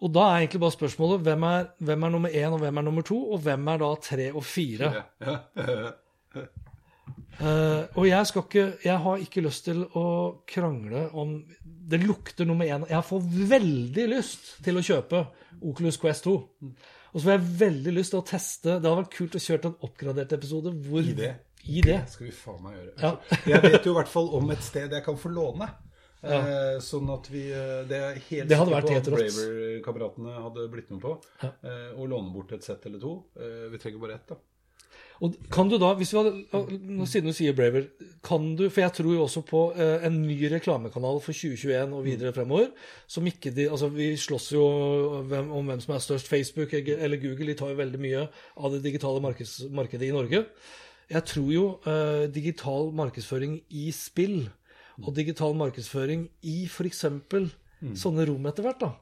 Og da er egentlig bare spørsmålet hvem er, hvem er nummer én, og hvem er nummer to, og hvem er da tre og fire? Ja. <laughs> Eh, og jeg skal ikke Jeg har ikke lyst til å krangle om Det lukter nummer én. Jeg får veldig lyst til å kjøpe Oculus Quest 2. Og så får jeg veldig lyst til å teste Det hadde vært kult å kjøre en oppgradert episode hvor I det. I det. Det skal vi faen meg gjøre. Ja. jeg vet jo i hvert fall om et sted jeg kan få låne. Eh, sånn at vi eh, Det er helt Det hadde vært helt rått. Braver-kameratene hadde blitt med på. Eh, å låne bort et sett eller to. Eh, vi trenger bare ett, da. Og kan du da, hvis vi hadde, Siden du sier Braver, kan du For jeg tror jo også på eh, en ny reklamekanal for 2021 og videre fremover. som ikke de, altså Vi slåss jo om hvem som er størst. Facebook eller Google de tar jo veldig mye av det digitale markedet i Norge. Jeg tror jo eh, digital markedsføring i spill og digital markedsføring i f.eks. sånne rom etter hvert. da.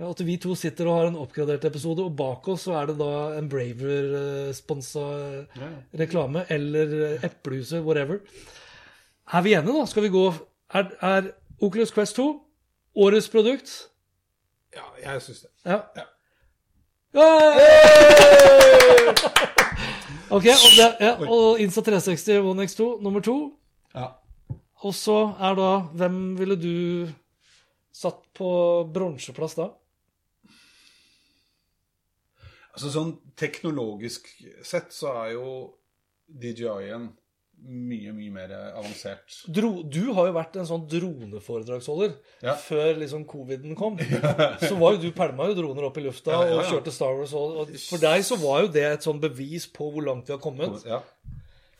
At vi to sitter og har en oppgradert episode, og bak oss så er det da en Braver-sponsa reklame, eller eh, Eplehuset, whatever. Er vi enige, da? Skal vi gå Er, er Oculus Quest 2 årets produkt? Ja, jeg syns det. Ja. Ja. Yay! <laughs> Ok, og, det, ja, og Insta 360 One X2 nummer to. Ja. Og så er da Hvem ville du satt på bronseplass da? Altså sånn teknologisk sett så er jo DJI-en mye, mye mer avansert. Dro, du har jo vært en sånn droneforedragsholder Ja. før liksom coviden kom. <laughs> Så var jo du pælma jo droner opp i lufta Ja, ja, og kjørte Star Wars. Og, og for deg så var jo det et sånn bevis på hvor langt vi har kommet. Ja.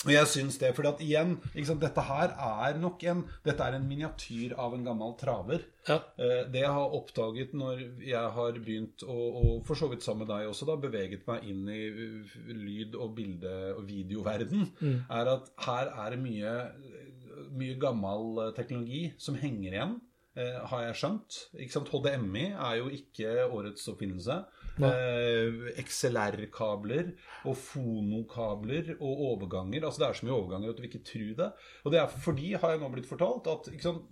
Og jeg syns det, fordi at igjen, sant, dette her er nok en Dette er en miniatyr av en gammel traver. Ja. Eh, Det jeg har oppdaget når jeg har begynt, å, og for så vidt sammen med deg også, da, beveget meg inn i uh, lyd- og bilde- og videoverden, er at her er det mye, mye gammel eh, teknologi som henger igjen. eh, har jeg skjønt. HDMI er jo ikke årets oppfinnelse. Eh, XLR-kabler og fonokabler og overganger. Altså Det er så mye overganger at du vil ikke tro det. Og det er fordi, har jeg nå blitt fortalt, at ikke sant,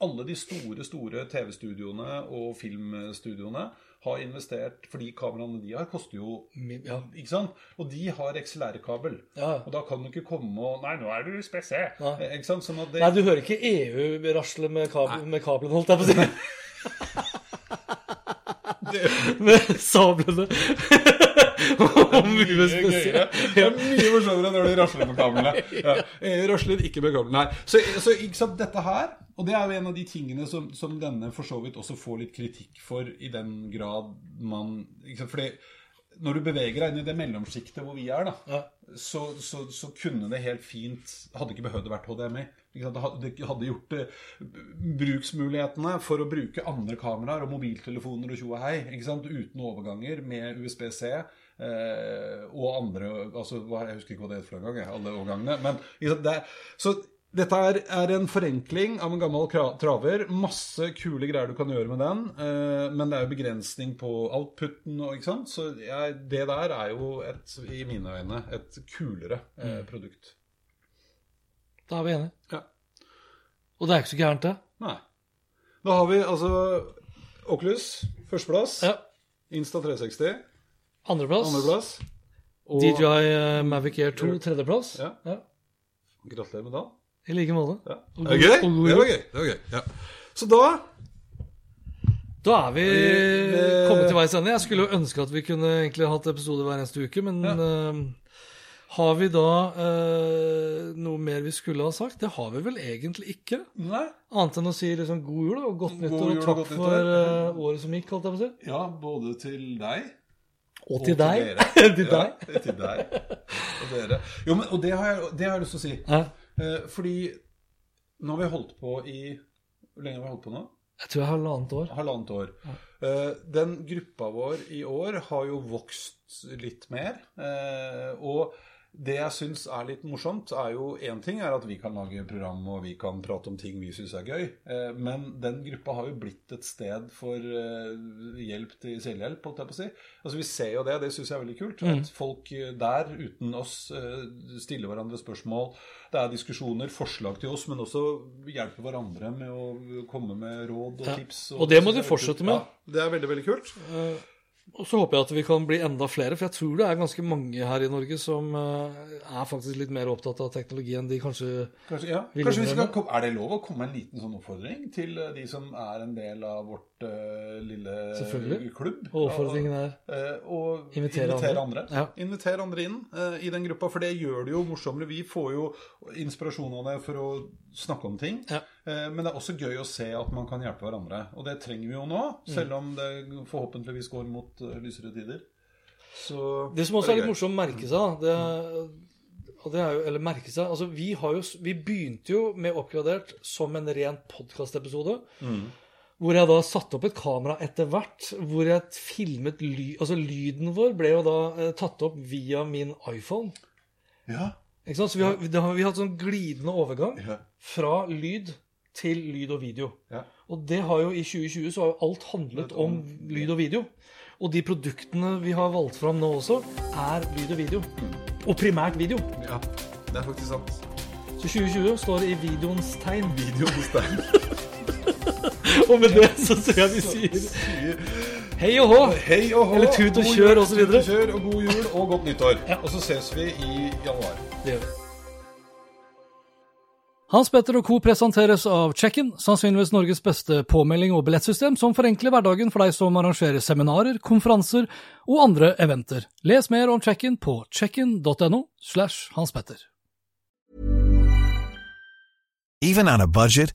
alle de store store TV-studioene og filmstudioene har investert Fordi kameraene de har, koster jo Ja. ikke sant? Og de har XLR-kabel. Ja. Og da kan du ikke komme og Nei, nå er du USBC. Nei. Eh, Ikke sant? Sånn det, Nei, du hører ikke EU rasle med, kab med kablene, holdt jeg på å si. <laughs> <laughs> med sablene. <laughs> Om USB-C. Det er mye morsommere når de rasler med kablene. Ja. Rasler ikke med kablene. Nei. Så, så sant, dette her Og det er jo en av de tingene som, som denne for så vidt også får litt kritikk for, i den grad man ikke sant, fordi når du beveger deg inn i det mellomsjiktet hvor vi er, da, Ja. så, så, så kunne det helt fint Hadde ikke behøvd å vært HDMI. Det hadde- gjort det, bruksmulighetene for å bruke andre kameraer og mobiltelefoner og tjo og hei, uten overganger med USBC eh, og andre altså, Jeg husker ikke hva det het for en gang, alle overgangene. Men? Det, så dette er, er en forenkling av en gammel traver. Masse kule greier du kan gjøre med den. Eh, men det er jo begrensning på outputen. Og, ikke sant? Så jeg, det der er jo et, i mine øyne et kulere eh, produkt. Da er vi enige. Ja. Og det er ikke så gærent, det. Nei. Da har vi altså Oculus førsteplass. Ja. Insta 360 Andreplass. andreplass. Og DJI eh, Mavic Air 2 tredjeplass. Ja. Ja. gratulerer med dagen. I like måte. Ja. Og Det var god- gøy. og god Det var gøy. Det var gøy. Ja. Så da Da er vi kommet til veis ende. Jeg skulle jo ønske at vi kunne egentlig hatt episode hver eneste uke, men eh, har vi da eh, noe mer vi skulle ha sagt? Det har vi vel egentlig ikke. Nei. Annet enn å si liksom god jul og godt God nyttår og takk for eh, året som gikk, holdt jeg på å si. Ja, både til deg Og til deg. Til til deg. <laughs> Ja, til deg. Og dere. Jo, men, og det har, jeg, det har jeg lyst til å si. Ja. Eh, fordi nå har vi holdt på i Hvor lenge har vi holdt på nå? Jeg tror jeg halvannet år. Halvannet år. Eh, den gruppa vår i år har jo vokst litt mer. eh, og det jeg syns er litt morsomt, er jo én ting er at vi kan lage program og vi kan prate om ting vi syns er gøy, eh, men den gruppa har jo blitt et sted for eh, hjelp til selvhjelp, holdt jeg på å si. Altså Vi ser jo det, det syns jeg er veldig kult. At folk eh, der, uten oss, stiller hverandre spørsmål. Det er diskusjoner, forslag til oss, men også hjelper hverandre med å komme med råd og Ja. tips. Og det må du fortsette med. Ja, det er veldig, veldig kult. Og så håper jeg at vi kan bli enda flere, for jeg tror det er ganske mange her i Norge som eh, er faktisk litt mer opptatt av teknologi enn de kanskje Kanskje, ja. Vil Kanskje vi skal Er det lov å komme med en liten sånn oppfordring til eh, de som er en del av vårt eh, lille klubb? Og oppfordringen er Eh, og Invitere andre. andre. Ja. Invitere andre inn uh, i den gruppa, for det gjør det jo morsommere. Vi får jo inspirasjon av det for å snakke om ting. Ja. Uh, men det er også gøy å se at man kan hjelpe hverandre. Og det trenger vi jo nå, Mm. selv om det forhåpentligvis går mot eh, lysere tider. Så Det som også er litt morsomt å merke seg, det, er jo, eller merke seg altså vi, har jo, vi begynte jo med Oppgradert som en ren podkastepisode. Hvor jeg da satte opp et kamera etter hvert. Hvor jeg filmet ly, Altså lyden vår ble jo da eh, tatt opp via min iPhone. Ja. Ikke sant? Så vi har, det har, vi hatt sånn glidende overgang Ja. fra lyd til lyd og video. Ja. Og det har jo i 2020 så har jo alt handlet om lyd og video. Og de produktene vi har valgt fram nå også, er lyd og video. Og primært video. ja. Det er faktisk sant. Så 2020 står i videoens tegn. Videoen hos deg. <laughs> Og med det så tror jeg vi sier hei og hå. Hei og hå. Eller tut og kjør jul, og så videre. Tut og kjør og god jul og godt nyttår. Ja. Og så ses vi i januar. Det gjør vi. Hans Petter og co. presenteres av Check-in, sannsynligvis Norges beste påmelding og billettsystem som forenkler hverdagen for deg som arrangerer seminarer, konferanser og andre eventer. Les mer om Check-in på checkin.no slash Hans Petter. Even on a budget,